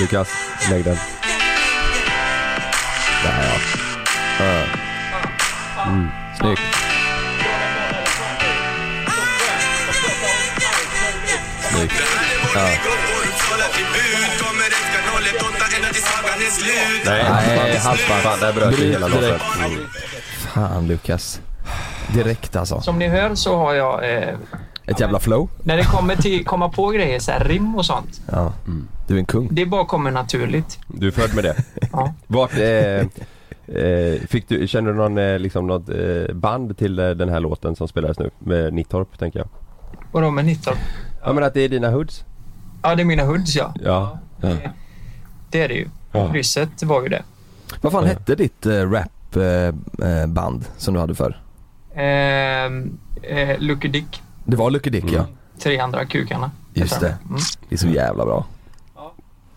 Lukas, lägg den. Där ja. ja. Mm. Snyggt. Snyggt. Ja. Nej, Nej, halsband. Fan, där bröt Bryt hela direkt. låten. Mm. Fan Lukas. Direkt alltså. Som ni hör så har jag, eh, Ett jävla flow. när det kommer till komma på grejer, så här, rim och sånt. Ja. Du är en kung. Det bara kommer naturligt. Du är född med det? Ja. Vart, eh, eh, fick du, känner du någon, eh, liksom något eh, band till den här låten som spelades nu? Med Nittorp tänker jag. Vadå med 19? Ja men att det är dina hoods? Ja, det är mina hoods ja. Ja. Det är det ju. Ja. Krysset var ju det. Vad fan hette ditt äh, rapband som du hade för? Ehm, eh, Lucky Dick. Det var Lucky Dick ja. Tre andra kukarna. Just det. de. Mm. Det är så jävla bra.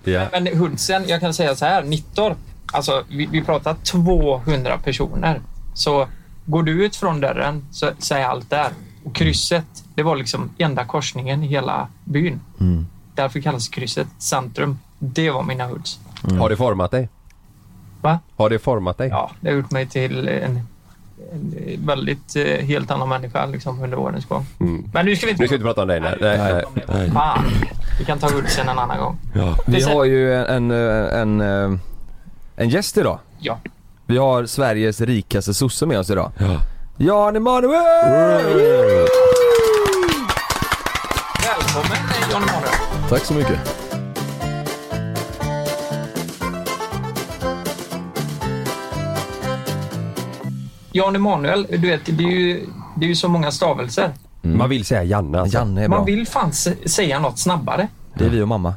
Ja. Men hoodsen, jag kan säga så här. Nittorp. Alltså, vi, vi pratar 200 personer. Så går du ut från dörren så, så är allt där. Och krysset, det var liksom enda korsningen i hela byn. Mm. Därför kallas krysset centrum. Det var mina hoods. Har det format dig? Va? Har det format dig? Ja, det har gjort mig till en väldigt eh, helt annan människa liksom, under årens gång. Mm. Men nu ska vi inte... Nu ska vi inte prata om dig nej. nej, nej. nej. Fan. Vi kan ta hoodsen en annan gång. Ja. Vi har ju en, en, en, en gäst idag. Ja. Vi har Sveriges rikaste sosse med oss idag. Ja. Jan Emanuel! Välkommen eh, Jan Emanuel. Tack så mycket. Jan Emanuel, du vet, det är ju, det är ju så många stavelser. Man vill säga Janne alltså. Janne är bra. Man vill fan säga något snabbare. Det är vi och mamma.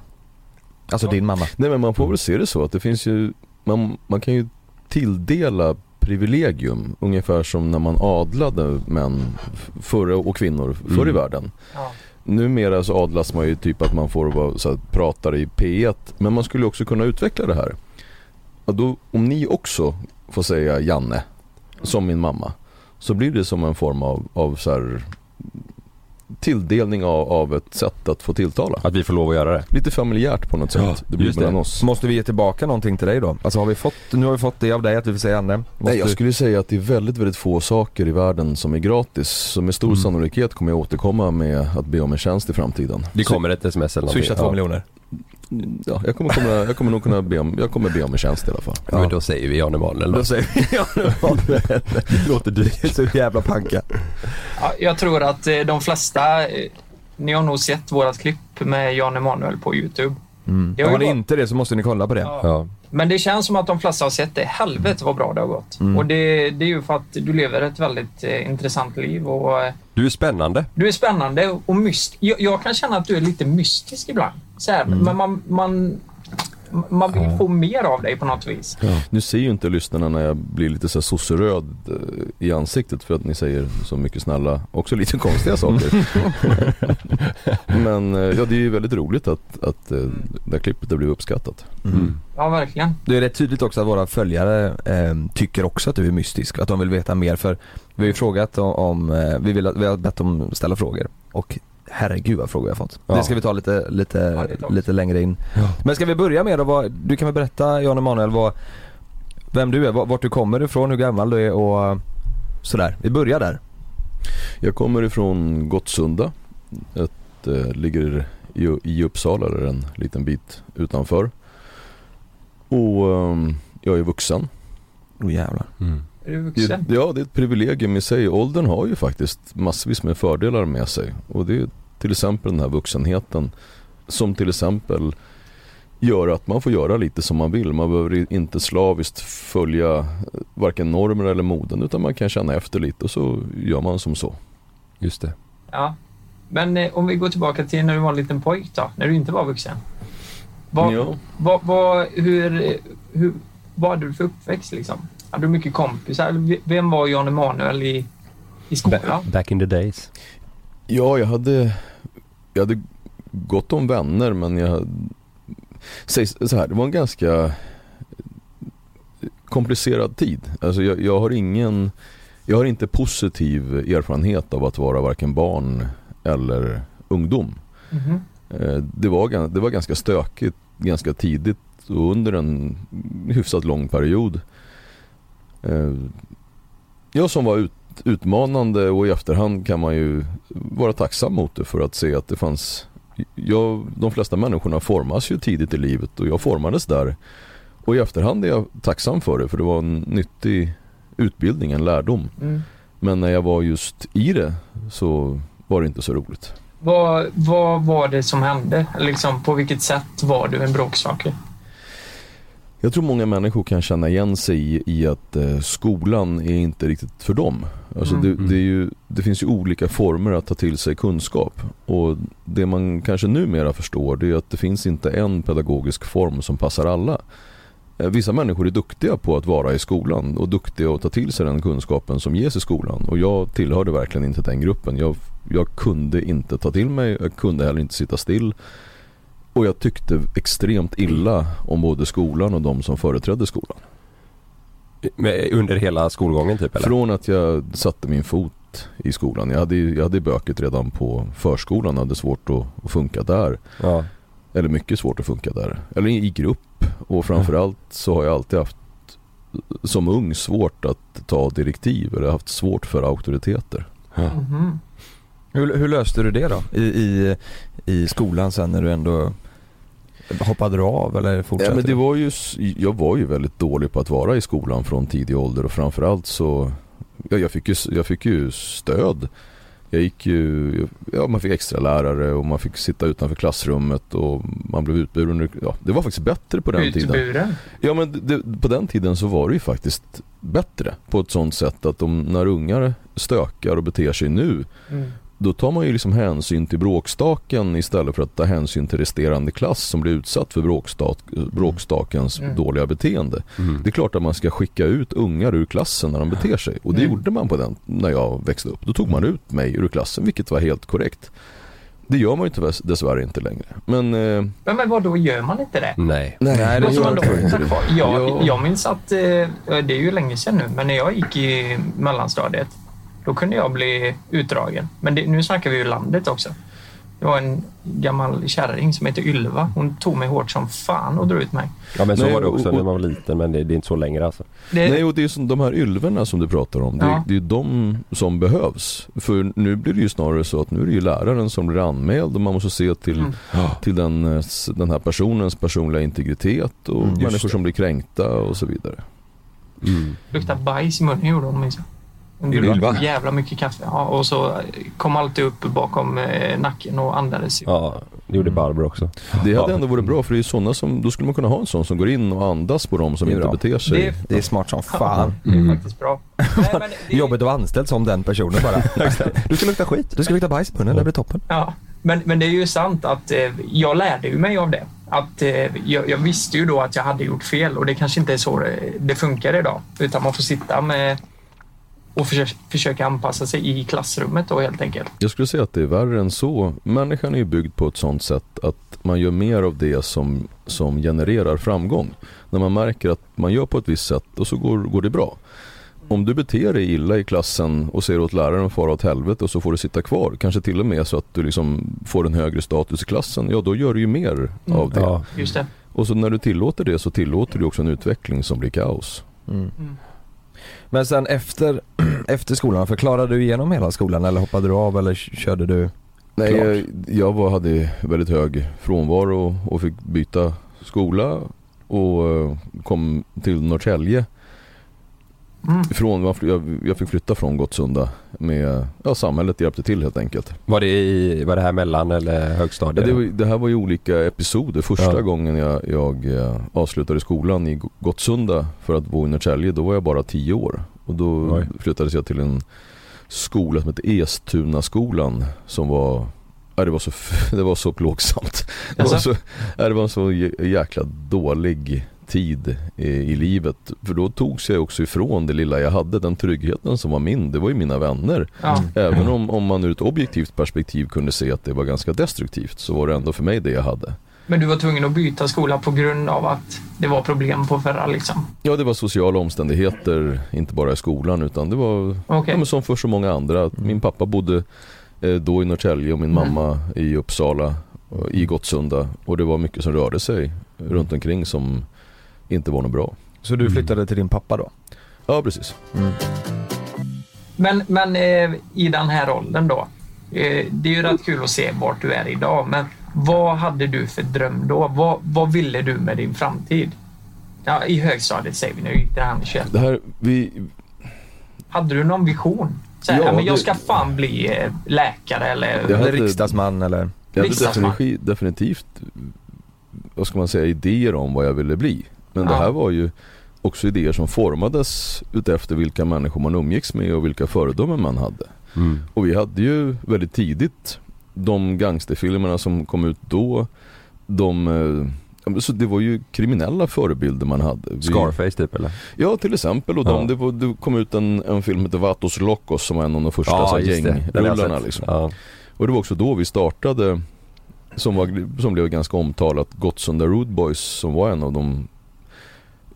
Alltså din mamma. Nej men man får väl se det så att det finns ju, man, man kan ju tilldela privilegium ungefär som när man adlade män f- förr och kvinnor förr i Mm. världen. Ja. Numera så adlas man ju typ att man får vara så här, pratare i P1 men man skulle också kunna utveckla det här. Och då, om ni också får säga Janne som min mamma så blir det som en form av, av så här, tilldelning av, av ett sätt att få tilltala. Att vi får lov att göra det. Lite familjärt på något sätt. Ja, det blir mellan det. oss. Måste vi ge tillbaka någonting till dig då? Alltså har vi fått, nu har vi fått det av dig att vi får säga. Måste Nej, jag du- skulle säga att det är väldigt, väldigt få saker i världen som är gratis. Så med stor Mm. sannolikhet kommer jag återkomma med att be om en tjänst i framtiden. Det kommer ett sms eller någonting. Swisha två ja. miljoner. Ja, jag kommer, kunna, jag kommer nog kunna be om, jag kommer be om en tjänst i alla fall. Ja. Men då säger vi Jan Emanuel då. Då säger vi Jan Emanuel. Det låter. Det är så jävla panka. Ja, jag tror att eh, de flesta, eh, ni har nog sett vårat klipp med Jan Emanuel på Youtube. Mm. Jag har Har ni inte det så måste ni kolla på det. Ja. Men det känns som att de flesta har sett det. Helvete vad bra det har gått. Mm. Och det, det är ju för att du lever ett väldigt eh, intressant liv och eh, Du är spännande. du är spännande och mystisk. Jag, jag kan känna att du är lite mystisk ibland. Så här, Men man, man, man vill få mer av dig på något vis. Nu ser ju inte lyssnarna när jag blir lite så sosseröd eh, i ansiktet för att ni säger så mycket snälla, också lite konstiga saker. Men eh, ja, det är ju väldigt roligt att, att eh, det här klippet har blivit uppskattat. Mm. Ja, verkligen. Det är rätt tydligt också att våra följare eh, tycker också att du är mystisk. Att de vill veta mer för vi har ju frågat om, om vi, vill, vi har bett dem ställa frågor och herregud vad frågor har fått. Ja. Det ska vi ta lite, lite, Ja, lite längre in. Men ska vi börja med då, vad, du kan väl berätta Jan Emanuel vad, vem du är, vart du kommer ifrån, hur gammal du är och sådär. Vi börjar där. Jag kommer ifrån Gottsunda. Ett, eh, ligger i, i Uppsala, eller en liten bit utanför. Och ehm, jag är vuxen. Åh jävlar. Mm. Är du vuxen? ja, det är ett privilegium i sig. Åldern har ju faktiskt massvis med fördelar med sig. Och det är till exempel den här vuxenheten som till exempel gör att man får göra lite som man vill. Man behöver inte slaviskt följa eh, varken normer eller moden utan man kan känna efter lite och så gör man som så. Just det. Ja. Men eh, om vi går tillbaka till när du var en liten pojk då, när du inte var vuxen. Vad, Ja. vad, vad, hur, eh, hur, vad hade du för uppväxt liksom? Hade du mycket kompisar? V- Vem var Jan Emanuel i, i skolan? Ba- back in the days. Ja, jag hade, jag hade gott om vänner men jag Säg så här, det var en ganska komplicerad tid. Alltså jag, jag har ingen, jag har inte positiv erfarenhet av att vara varken barn eller ungdom. Mhm. Eh, det, var, det var ganska stökigt ganska tidigt och under en hyfsat lång period. Eh, Jag som var ut, utmanande och i efterhand kan man ju vara tacksam mot det för att se att det fanns jag, De flesta människorna formas ju tidigt i livet och jag formades där. Och i efterhand är jag tacksam för det för det var en nyttig utbildning, en lärdom. Mm. Men när jag var just i det så var det inte så roligt. Vad, vad var det som hände? Liksom, på vilket sätt var du en bråkstake? Jag tror många människor kan känna igen sig i, i att eh, skolan är inte riktigt för dem. Alltså Mm. det, det, ju, det finns ju olika former att ta till sig kunskap. Och det man kanske numera förstår det är att det finns inte en pedagogisk form som passar alla. Eh, Vissa människor är duktiga på att vara i skolan och duktiga att ta till sig den kunskapen som ges i skolan. Och jag tillhörde verkligen inte den gruppen. Jag, jag kunde inte ta till mig, jag kunde heller inte sitta still. Och jag tyckte extremt illa om både skolan och de som företrädde skolan. Under hela skolgången typ eller? Från att jag satte min fot i skolan. Jag hade, jag hade böket redan på förskolan, hade svårt att, att funka där. Ja. Eller mycket svårt att funka där. Eller i grupp. Och framförallt så har jag alltid haft som ung svårt att ta direktiv eller haft svårt för auktoriteter. Mhm. Hur, hur löste du det då? I, i, I skolan sen när du ändå hoppade du av eller fortsatte Ja, men det var ju, jag var ju väldigt dålig på att vara i skolan från tidig ålder och framförallt så ja, jag, fick ju, jag fick ju stöd. Jag gick ju, ja, man fick extra lärare och man fick sitta utanför klassrummet och man blev utburen. Ja, det var faktiskt bättre på den tiden. Utburen? Ja men det, på den tiden så var det ju faktiskt bättre på ett sånt sätt att de, när ungar stökar och beter sig nu Mm. Då tar man ju liksom hänsyn till bråkstaken istället för att ta hänsyn till resterande klass som blir utsatt för bråkstak, bråkstakens Mm. dåliga beteende. Mm. Det är klart att man ska skicka ut ungar ur klassen när de beter sig och det Mm. gjorde man på den när jag växte upp. Då tog man ut mig ur klassen vilket var helt korrekt. Det gör man ju tyvärr dessvärre inte längre. Men eh, Men, men vad då gör man inte det? Nej. Nej, det Måste gör man inte. Jag, Ja. jag minns att, eh, det är ju länge sedan nu, men när jag gick i mellanstadiet då kunde jag bli utdragen. Men det, nu snackar vi ju landet också. Det var en gammal kärring som heter Ylva. Hon tog mig hårt som fan och drog ut mig. Ja men så Nej, var det också och- när man var liten men det, det är inte så längre alltså. Det, Nej och det är som de här ylverna som du pratar om. Det, Ja. det är ju de som behövs. För nu blir det ju snarare så att nu är det ju läraren som blir anmäld och man måste se till, Mm. till den, eh, den här personens personliga integritet och Mm, människor som blir kränkta och så vidare. Mm. luktade bajs i munnen gjorde hon minns jag. Ylva? gjorde jävla mycket kaffe. Ja, och så kom alltid upp bakom eh, nacken och andades. Ja, det gjorde Barbro också. Det hade Ja. ändå varit bra för det är ju sådana som, då skulle man kunna ha en sån som går in och andas på dem som Det är inte bra. beter sig. Det- Det är smart som fan. Det är Mm. faktiskt bra. Nej, men det- Jobbigt att vara anställd som den personen bara. Du ska lukta skit. Du ska lukta bajs i munnen, det blir toppen. Ja, men, men det är ju sant att eh, jag lärde ju mig av det. Att, eh, jag, jag visste ju då att jag hade gjort fel och det kanske inte är så det, det funkar idag. Utan man får sitta med och försöka, försöka anpassa sig i klassrummet då helt enkelt. Jag skulle säga att det är värre än så. Människan är ju byggd på ett sånt sätt att man gör mer av det som, som genererar framgång. När man märker att man gör på ett visst sätt och så går, går det bra. Om du beter dig illa i klassen och säger åt läraren att fara åt helvete och så får du sitta kvar, kanske till och med så att du liksom får en högre status i klassen, ja då gör du ju mer Mm. av det. Ja. Just det. Och så när du tillåter det så tillåter du också en utveckling som blir kaos. Mm. Mm. Men sen efter, efter skolan, förklarade du igenom hela skolan eller hoppade du av eller körde du? Nej, Klart. jag, jag var, hade väldigt hög frånvaro och fick byta skola och eh, kom till Norrtälje. Mm. Från, jag, jag fick flytta från Gottsunda med, ja samhället hjälpte till helt enkelt. Var det, i, var det här mellan eller Ja, högstadiet? det, var, det här var ju olika episoder. Första Ja. gången jag, jag eh, avslutade skolan i Gottsunda för att bo i Norrtälje, då var jag bara 10 år. Och då Oj. flyttades jag till en skola som hette Estunaskolan som var Ja, det, var så, det var så plågsamt. Det var, så, ja, det var en så jä- jäkla dålig tid i, i livet. För då togs jag också ifrån det lilla jag hade, den tryggheten som var min. Det var ju mina vänner. Ja. Även om, om man ur ett objektivt perspektiv kunde se att det var ganska destruktivt så var det ändå för mig det jag hade. Men du var tvungen att byta skola på grund av att det var problem på förra liksom? Ja, det var sociala omständigheter, inte bara i skolan utan det var Okej. ja, som för så många andra. Min pappa bodde eh, då i Norrtälje och min Mm. mamma i Uppsala. eh, i Gottsunda och det var mycket som rörde sig runt omkring som inte var något bra. Så du flyttade till din pappa då? Ja precis. Men, men eh, i den här rollen då. Eh, det är ju rätt kul att se vart du är idag, men vad hade du för dröm då? Vad, vad ville du med din framtid? Ja, I högstadiet säger vi nu, gick det här med 21. Det här, vi, Hade du någon vision? Så här, Ja, men jag det- ska fan bli eh, läkare eller... Jag Eller hade- riksdagsman eller? Jag hade definitivt, definitivt, vad ska man säga, idéer om vad jag ville bli. Men det Ja. här var ju också idéer som formades utefter vilka människor man umgicks med och vilka föredömen man hade. Mm. Och vi hade ju väldigt tidigt de gangsterfilmerna som kom ut då. De, eh, ja, så det var ju kriminella förebilder man hade. Vi, Scarface typ eller? Ja till exempel och Ja. de, det, var, det kom ut en, en film som heter Vatos Locos som var en av de första jag gängrullarna liksom. Ja. Och det var också då vi startade som, var, som blev ganska omtalat Gottsunda Road Boys som var en av de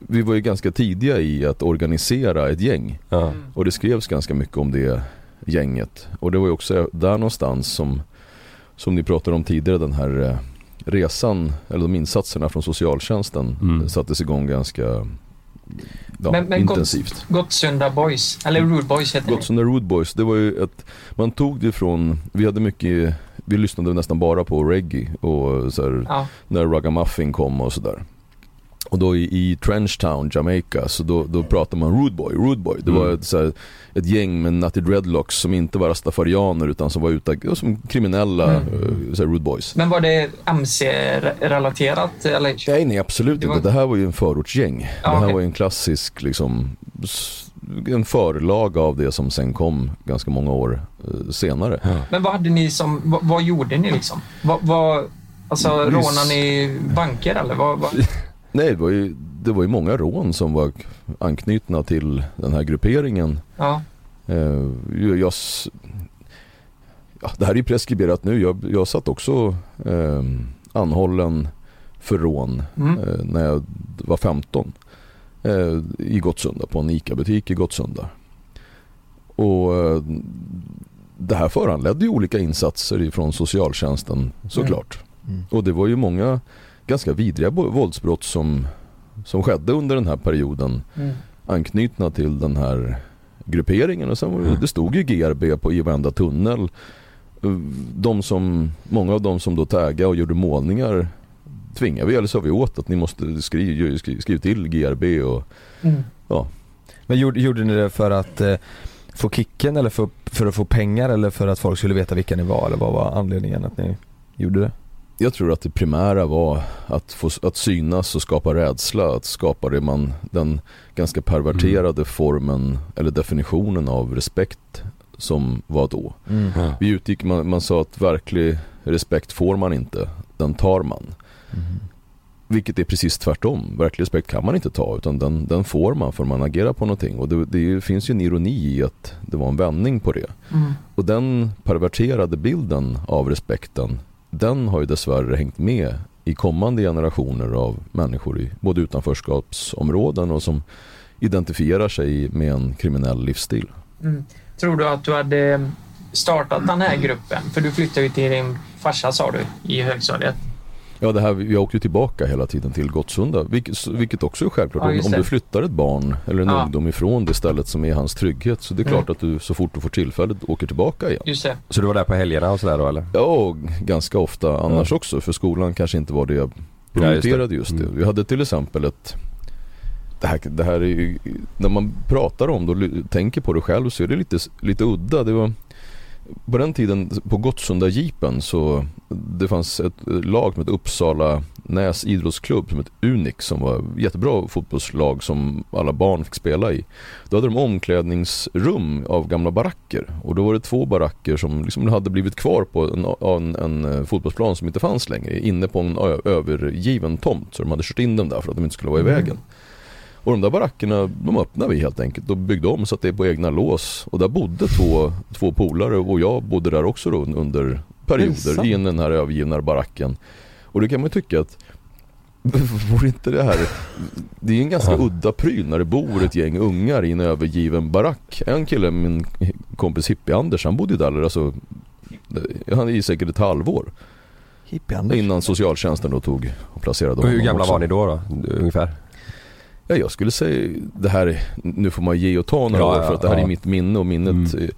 Vi var ju ganska tidiga i att organisera ett gäng Ja. och det skrevs ganska mycket om det gänget och det var ju också där någonstans som Som ni pratade om tidigare den här eh, resan eller de insatserna från socialtjänsten Mm. sattes igång ganska ja, Men- men intensivt. Gottsunda Boys, eller Rude Boys heter det. Gottsunda Road Boys, det var ju ett, man tog det från, vi hade mycket, vi lyssnade nästan bara på reggae och så här, Ja, när Ragamuffin kom och sådär. Och då i, i Trenchtown, Jamaica, så då, då pratade man Rude Boy, Rude Boy. Det var Mm. ett, så här, ett gäng med Nutty Dreadlocks som inte var rastafarianer utan som var ute, ja, som kriminella Mm. eh, så här, Rude Boys. men var det MC-relaterat eller? Nej, nej absolut Det var- inte. Det här var ju en förortsgäng. Ja, det här okej. var ju en klassisk liksom, en förlag av det som sen kom ganska många år eh, senare. Men vad hade ni som, vad, vad gjorde ni liksom? Vad, vad, alltså rånade ni banker eller vad? vad? Nej, det var, ju, det var ju många rån som var anknutna till den här grupperingen. Ja, Eh, jag, ja, det här är ju preskriberat nu. Jag, jag satt också eh, anhållen för rån mm. eh, när jag var 15 eh, i Gottsunda på en ICA-butik i Gottsunda. Och eh, det här föranledde ju olika insatser ifrån socialtjänsten såklart. Mm. Och det var ju många ganska vidriga våldsbrott som, som skedde under den här perioden Mm. anknutna till den här grupperingen och sen var det, Mm. det stod ju GRB på i varenda tunnel. Eh, De som, många av de som då taggade och gjorde målningar tvingade vi eller sa vi åt att ni måste skriva skriv, skriv till GRB och Mm. Men gjorde, gjorde ni det för att eh, få kicken eller för, för att få pengar eller för att folk skulle veta vilka ni var eller vad var anledningen att ni gjorde det? Jag tror att det primära var att, få, att synas och skapa rädsla, att skapa det man, den ganska perverterade formen eller definitionen av respekt som var då. Ja. Vi utgick, man, man sa att verklig respekt får man inte, den tar man. Vilket är precis tvärtom. Verklig respekt kan man inte ta utan den, den får man för man agerar på någonting. Och det, det finns ju en ironi i att det var en vändning på det. Mm. Och den perverterade bilden av respekten den har ju dessvärre hängt med i kommande generationer av människor i både utanförskapsområden och som identifierar sig med en kriminell livsstil. Mm. Tror du att du hade startat den här gruppen? För du flyttade ju till din farsa sa du i högstadiet. Ja, det här, jag åkte ju tillbaka hela tiden till Gottsunda, vilket, vilket också är självklart. Ja, om, om du flyttar ett barn eller en Ja. ungdom ifrån det stället som är hans trygghet så det är Mm. klart att du så fort du får tillfället åker tillbaka igen. Just det. Så du var där på helgerna och sådär då eller? Ja, och ganska ofta annars också för skolan kanske inte var det jag Ja, just det. prioriterade just det. Mm. Vi hade till exempel ett det här, det här är ju, när man pratar om det och tänker på det själv så är det lite, lite udda. Det var, på den tiden på Gottsunda Jeepen så det fanns ett lag som hette Uppsala Näs idrottsklubb som ett Unix som var ett jättebra fotbollslag som alla barn fick spela i. Då hade de omklädningsrum av gamla baracker och då var det två baracker som liksom hade blivit kvar på en, en, en eh, fotbollsplan som inte fanns längre inne på en övergiven tomt så de hade kört in dem där för att de inte skulle vara i Mm. Och de där barackerna, de öppnade vi helt enkelt och byggde om så att det är på egna lås. Och där bodde två, två polare och jag bodde där också då under perioder i den här övergivna baracken. Och det kan man ju tycka att Vore inte det här Det är en ganska Ja. udda pryl när det bor ett gäng ungar i en övergiven barack En kille, min kompis Hippie-Anders, han bodde ju där alltså Han är säkert ett halvår Hippie-Anders. Innan socialtjänsten då tog och placerade Och hur honom gamla också. var ni då, då ungefär? Ja, jag skulle säga, det här, är- nu får man ge och ta några Ja, år för att det här ja. är mitt minne och minnet. Mm.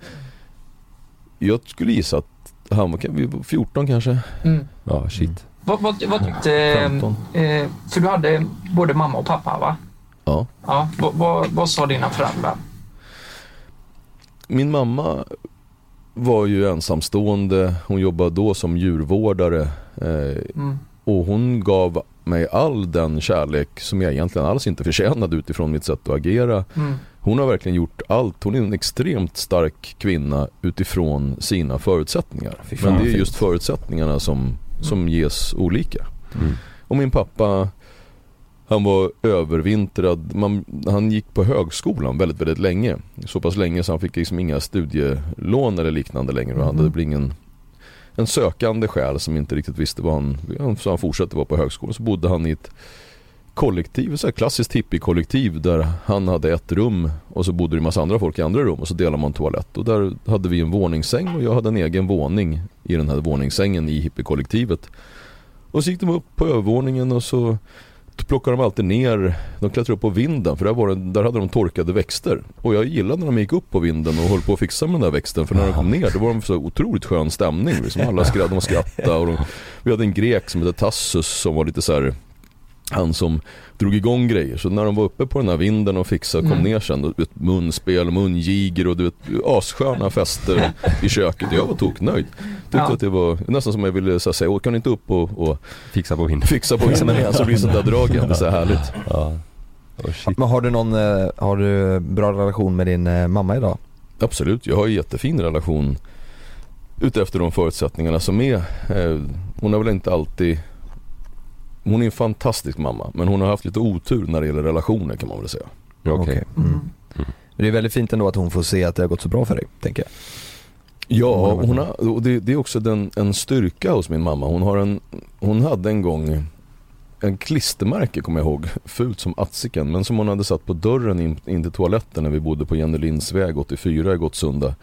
Jag skulle gissa att han var, kan vi var 14 kanske, Mm. Ja, shit. Vad, vad, vad tyckte... 15. Eh, för du hade både mamma och pappa va? Ja. Ja. Vad, vad, vad sa dina föräldrar? Min mamma var ju ensamstående, hon jobbade då som djurvårdare eh, Mm. och hon gav mig all den kärlek som jag egentligen alls inte förtjänade utifrån mitt sätt att agera. Mm. Hon har verkligen gjort allt. Hon är en extremt stark kvinna utifrån sina förutsättningar. Men det är just förutsättningarna som, som ges olika. Mm. Och min pappa, han var övervintrad. Man, han gick på högskolan väldigt, väldigt länge. Så pass länge så han fick liksom inga studielån eller liknande längre. Och han hade blivit en, sökande själ som inte riktigt visste vad han... Så han fortsatte vara på högskolan. Så bodde han i ett kollektiv, så här klassiskt hippie-kollektiv där han hade ett rum och så bodde det en massa andra folk i andra rum och så delade man toalett. Och där hade vi en våningssäng och jag hade en egen våning i den här våningssängen i hippie-kollektivet. Och så gick de upp på övervåningen och så plockade de alltid ner, de klättrade upp på vinden för där, var det, där hade de torkade växter. Och jag gillade när de gick upp på vinden och höll på att fixa med den där växten för när de kom ner då var de så otroligt skön stämning. Liksom alla skrattade, de skrattade och de, vi hade en grek som hette Tassus som var lite så här han som drog igång grejer. Så när de var uppe på den här vinden och fixade, kom Mm. ner sen, då, du vet, munspel, mungiger och du vet, assköna fester i köket. Jag var toknöjd. Tyckte Ja. att det var nästan som jag ville så här, säga, "Åh, kan ni inte upp och, och Fixa på vinden. fixa på vinden igen så blir det sånt där drag igen. Det är så här härligt. Ja. Oh, shit. Men har du någon, eh, har du bra relation med din eh, mamma idag? Absolut, jag har en jättefin relation utefter de förutsättningarna som är. Eh, hon har väl inte alltid hon är en fantastisk mamma men hon har haft lite otur när det gäller relationer kan man väl säga. Okej. Okej. Mm. Det är väldigt fint ändå att hon får se att det har gått så bra för dig, tänker jag. Ja, Hon har och det, det är också den, en styrka hos min mamma. Hon, har en, hon hade en gång en klistermärke kommer jag ihåg, fult som atsiken, men som hon hade satt på dörren in, in till toaletten när vi bodde på Jenny Linds väg 84 i Gottsunda.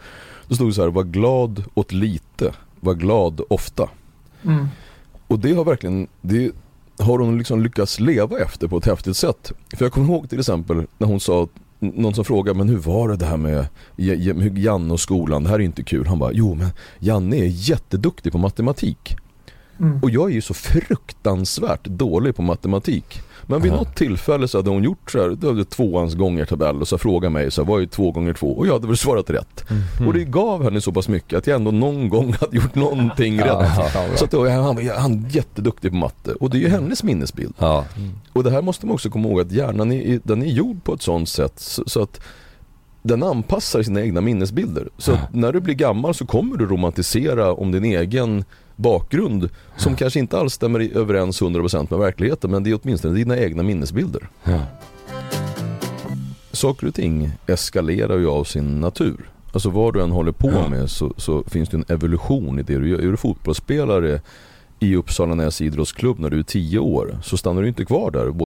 Då stod det så här, var glad åt lite, var glad ofta. Mm. Och det har verkligen, det har hon liksom lyckats leva efter på ett häftigt sätt. För jag kommer ihåg till exempel när hon sa, någon som frågade men hur var det det här med Janne och skolan, det här är inte kul. Han bara, jo men Janne är jätteduktig på matematik. Mm. Och jag är ju så fruktansvärt dålig på matematik. Men vid något tillfälle så hade hon gjort så här, det var tvåans gånger tabell och så frågade mig så här, vad är två gånger två? Och jag hade väl svarat rätt. Och det gav henne så pass mycket att jag ändå någon gång hade gjort någonting rätt. Så att då, han, han är jätteduktig på matte och det är ju hennes minnesbild. Ja. Och det här måste man också komma ihåg att hjärnan är, den är gjord på ett sånt sätt så, så att den anpassar sina egna minnesbilder. Så när du blir gammal så kommer du romantisera om din egen bakgrund som kanske inte alls stämmer i- överens 100% med verkligheten men det är åtminstone dina egna minnesbilder. Ja. Saker och ting eskalerar ju av sin natur. Alltså vad du än håller på Ja. med så, så finns det en evolution i det du gör. Är du fotbollsspelare i Uppsala Näs idrottsklubb när du är 10 år så stannar du inte kvar där.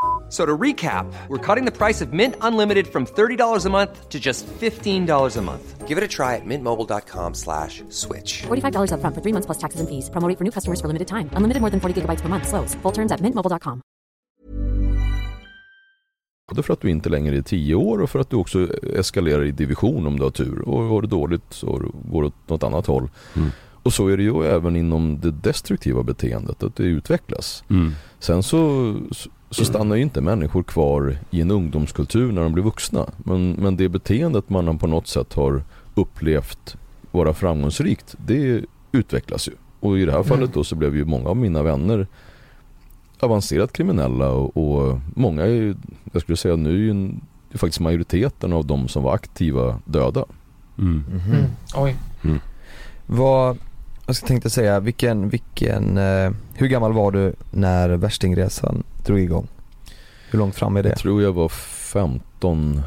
So to recap, we're cutting the price of Mint Unlimited from $30 a month to just $15 a month. Give it a try at mintmobile.com slash switch. $45 upfront for three months plus taxes and fees. Promo for new customers for limited time. Unlimited more than 40 gigabytes per month. Slows. Full terms at mintmobile.com. Både för att du inte längre är 10 år och för att du också eskalerar i division om du har tur. Och har du dåligt så går det åt något annat håll. Mm. Och så är det ju även inom det destruktiva beteendet, att det utvecklas. Mm. Sen så, så stannar ju inte människor kvar i en ungdomskultur när de blir vuxna. Men, men det beteendet man på något sätt har upplevt vara framgångsrikt, det utvecklas ju. Och i det här fallet då så blev ju många av mina vänner avancerat kriminella och, och många, är, jag skulle säga nu är ju en, är faktiskt majoriteten av de som var aktiva döda. Mm. Mm. Oj. Vad, jag ska tänkte säga, vilken, vilken, eh, hur gammal var du när värstingresan drog igång? Hur långt fram är det? Jag tror jag var 15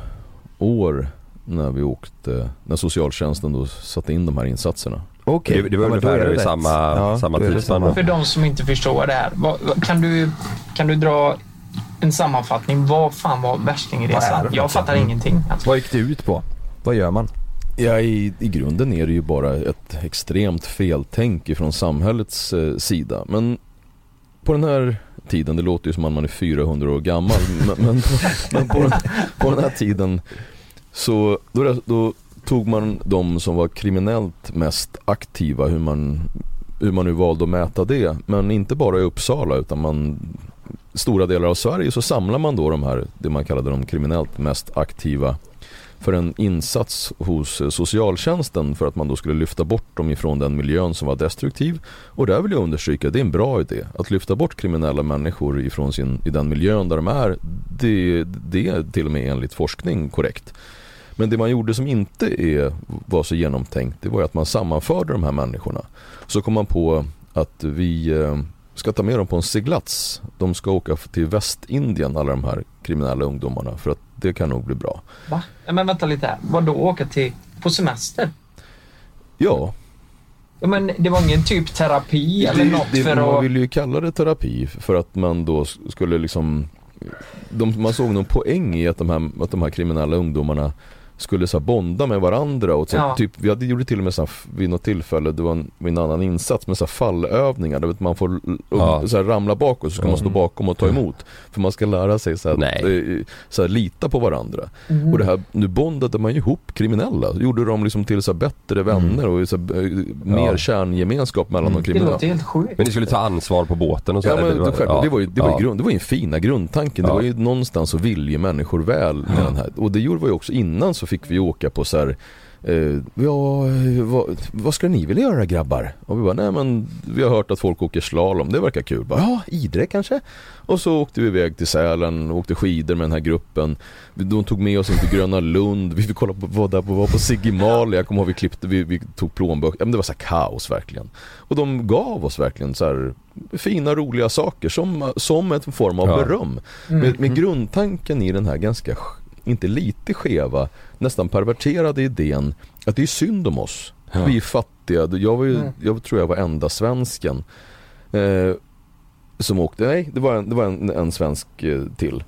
år när vi åkte, när socialtjänsten då satte in de här insatserna. Okej. Det, det var Ja, ungefär i samma, Ja, samma tidsspann. För de som inte förstår det här, vad, vad, kan, du, kan du dra en sammanfattning? Vad fan var värstingresan? Jag fattar ingenting. Alltså. Vad gick det ut på? Vad gör man? Ja, i, i grunden är det ju bara ett extremt feltänk ifrån samhällets eh, sida. Men på den här tiden, det låter ju som att man är 400 år gammal, men, men, på, men på, den, på den här tiden så då, då tog man de som var kriminellt mest aktiva, hur man, hur man nu valde att mäta det. Men inte bara i Uppsala utan man stora delar av Sverige så samlar man då de här, det man kallade de kriminellt mest aktiva för en insats hos socialtjänsten för att man då skulle lyfta bort dem ifrån den miljön som var destruktiv. Och där vill jag understryka, det är en bra idé. Att lyfta bort kriminella människor ifrån sin, i den miljön där de är, det, det är till och med enligt forskning korrekt. Men det man gjorde som inte är, var så genomtänkt, det var ju att man sammanförde de här människorna. Så kom man på att vi eh, ska ta med dem på en seglats. De ska åka till Västindien, alla de här kriminella ungdomarna, för att det kan nog bli bra. Va? Men vänta lite här. Vad då åka till på semester? Ja, Ja, men det var ingen typ terapi eller något det, för man att... vill ju kalla det terapi för att man då skulle liksom de, Man såg någon poäng i att de här, att de här kriminella ungdomarna skulle så här bonda med varandra och så, Ja. typ, vi hade, gjorde till och med så här, vid något tillfälle, det var en, vid en annan insats med så här fallövningar där man får Ja. så här, ramla bakåt så ska man stå bakom och ta emot. För man ska lära sig så här, Nej. eh, så här, lita på varandra. Mm. Och det här, nu bondade man ju ihop kriminella, gjorde dem liksom till så här, bättre vänner och så här, eh, mer Ja. kärngemenskap mellan de Det kriminella. låter helt sjukt. Men ni skulle ta ansvar på båten och så? Ja men det, självklart, det var ju, det var ju, ja. grund, det var ju en fina grundtanken. Det var ju någonstans så vill ju människor väl med den här. Och det gjorde vi också innan så fick vi åka på så här eh, ja, vad, vad ska ni vilja göra grabbar? Och vi bara, nej men vi har hört att folk åker slalom, det verkar kul. Bara, ja, Idre kanske? Och så åkte vi iväg till Sälen, åkte skidor med den här gruppen. De tog med oss in till Gröna Lund, vi fick kolla på, var där på, var på Sigimali, jag kommer ihåg vi klippte, vi, vi tog plånböcker, ja, men det var så här kaos verkligen. Och de gav oss verkligen så här fina roliga saker som, som en form av Ja. beröm. Med, med grundtanken i den här ganska, sk- inte lite skeva, nästan perverterade idén att det är synd om oss. Ja. Vi är fattiga. Jag, var ju, jag tror jag var enda svensken eh, som åkte. Nej, det var en, det var en, en svensk eh, till.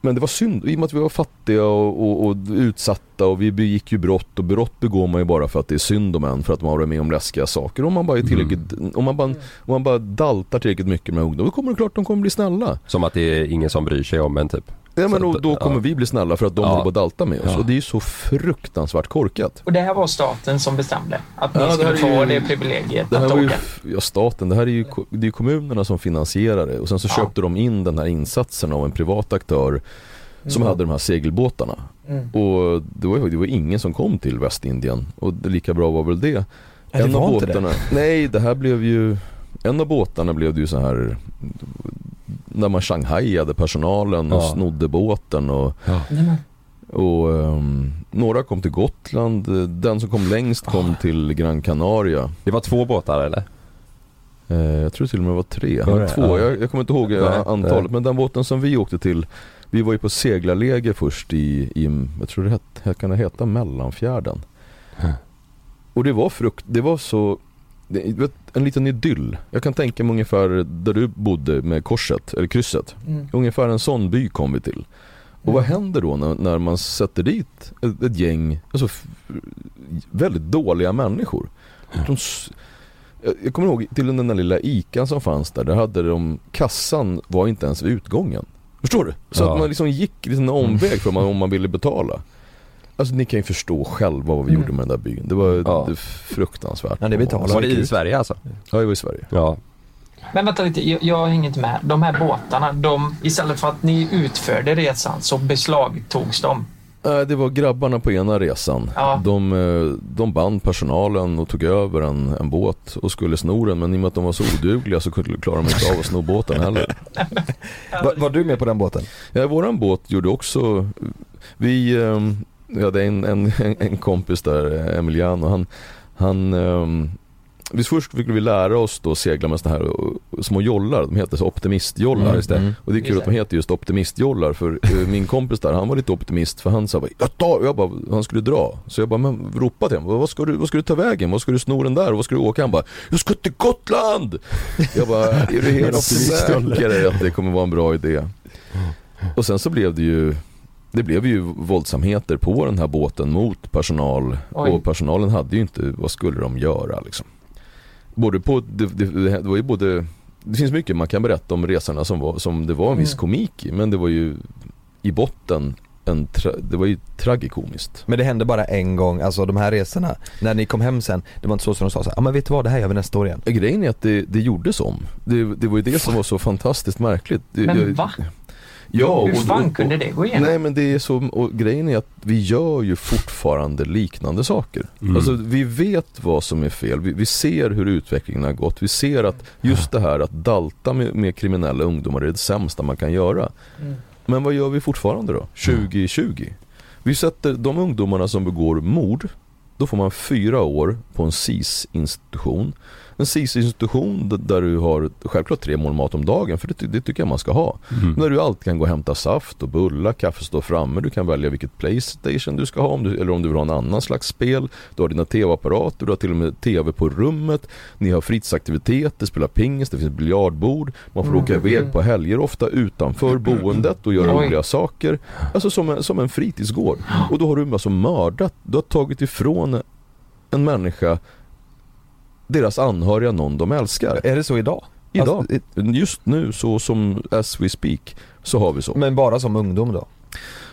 Men det var synd, i och med att vi var fattiga och, och, och utsatta och vi begick ju brott och brott begår man ju bara för att det är synd om en för att man har varit med om läskiga saker. Om man bara är tillräckligt, om, man bara, om man bara daltar tillräckligt mycket med ungdomar, då kommer det klart de kommer bli snälla. Som att det är ingen som bryr sig om en typ? Ja men att- då kommer ja. vi bli snälla för att de Ja. håller på att dalta med oss. Ja. Och det är ju så fruktansvärt korkat. Och det här var staten som bestämde att ni Ja, det skulle få ju- det privilegiet Det här att var ju, åka. ja staten, det här är ju det är kommunerna som finansierar det och sen så Ja. köpte de in den här insatsen av en privat aktör som hade de här segelbåtarna. Mm. Och det var, det var ingen som kom till Västindien och det lika bra var väl det. Det en var av inte det. båtarna, nej det här blev ju, en av båtarna blev det ju så här när man shanghaiade personalen och Ja. snodde båten och Ja. Och ehm, några kom till Gotland, den som kom längst kom till Gran Canaria. Det var två båtar eller? Eh, jag tror till och med det var tre, Var det? två, Ja. jag, jag kommer inte ihåg Nej, antalet. Men den båten som vi åkte till, vi var ju på seglarläger först i, i jag tror det hette, kan det heta Mellanfjärden. Och det var frukt, det var så, en liten idyll. Jag kan tänka mig ungefär där du bodde med korset, eller krysset. mm. Ungefär en sån by kom vi till. Och vad Mm. händer då när, när man sätter dit ett, ett gäng alltså, väldigt dåliga människor? De, jag- kommer ihåg till den där lilla ikan som fanns där, där hade de, kassan var inte ens vid utgången. Förstår du? Så Ja. att man liksom gick en omväg för man, om man ville betala. Alltså ni kan ju förstå själva vad vi Mm. gjorde med den där byn. Det var Ja. det fruktansvärt. Ja, det betalar Var det vi. i Sverige alltså? Ja, jag var i Sverige. Ja. Men vänta lite, jag, jag hänger inte med. De här båtarna, de, istället för att ni utförde resan så beslagtogs de. Nej, det var grabbarna på ena resan. Ja. De, eh, de band personalen och tog över en, en båt och skulle sno den men i och med att de var så odugliga så kunde- klarade de inte av att sno båten heller. Var, var du med på den båten? Ja, våran båt gjorde också, vi, eh, vi hade en, en, en kompis där, Emiliano, han, han, eh, vi först fick vi lära oss då segla med såna här uh, små jollar, de heter så optimistjollar. Mm, det. Mm. Och det är kul att de heter just optimistjollar för uh, min kompis där han var lite optimist för han sa bara, jag, tar, jag bara, han skulle dra. Så jag bara, men ropa till honom, vad ska, du, vad ska du ta vägen? Vad ska du sno den där? Vad ska du åka? Han bara, jag ska till Gotland! Jag bara, är du helt säker att det kommer vara en bra idé? Och sen så blev det ju det blev ju våldsamheter på den här båten mot personal Oj. och personalen hade ju inte, vad skulle de göra liksom? Både på, det, det, det var ju både, det finns mycket man kan berätta om resorna som, var, som det var en viss Mm. komik i men det var ju i botten en tra, det var ju tragikomiskt. Men det hände bara en gång, alltså de här resorna, när ni kom hem sen, det var inte så som de sa så ja men vet du vad, det här gör vi nästa år igen. Grejen är att det, det gjordes om. Det, det var ju det som var så fantastiskt märkligt. Men jag- va? Ja, Hur fan kunde det gå igenom? Nej men det är så, och grejen är att vi gör ju fortfarande liknande saker. Mm. Alltså vi vet vad som är fel, vi, vi ser hur utvecklingen har gått, vi ser att just det här att dalta med, med kriminella ungdomar är det sämsta man kan göra. Mm. Men vad gör vi fortfarande då, 2020? Vi sätter de ungdomarna som begår mord, då får man fyra år på en SIS-institution. En SIS-institution där du har självklart tre mål mat om dagen, för det, det tycker jag man ska ha. Mm. Där du alltid kan gå och hämta saft och bullar, kaffe står framme, du kan välja vilket Playstation du ska ha om du, eller om du vill ha en annan slags spel. Du har dina tv-apparater, du har till och med tv på rummet, ni har fritidsaktiviteter, spela pingis, det finns biljardbord, man får Mm. åka iväg på helger ofta utanför boendet och göra Oj. roliga saker. Alltså som en, som en fritidsgård. Och då har du alltså mördat, du har tagit ifrån en människa deras anhöriga, någon de älskar. Är det så idag? Idag, Alltså, just nu så som as we speak, så har vi så. Men bara som ungdom då?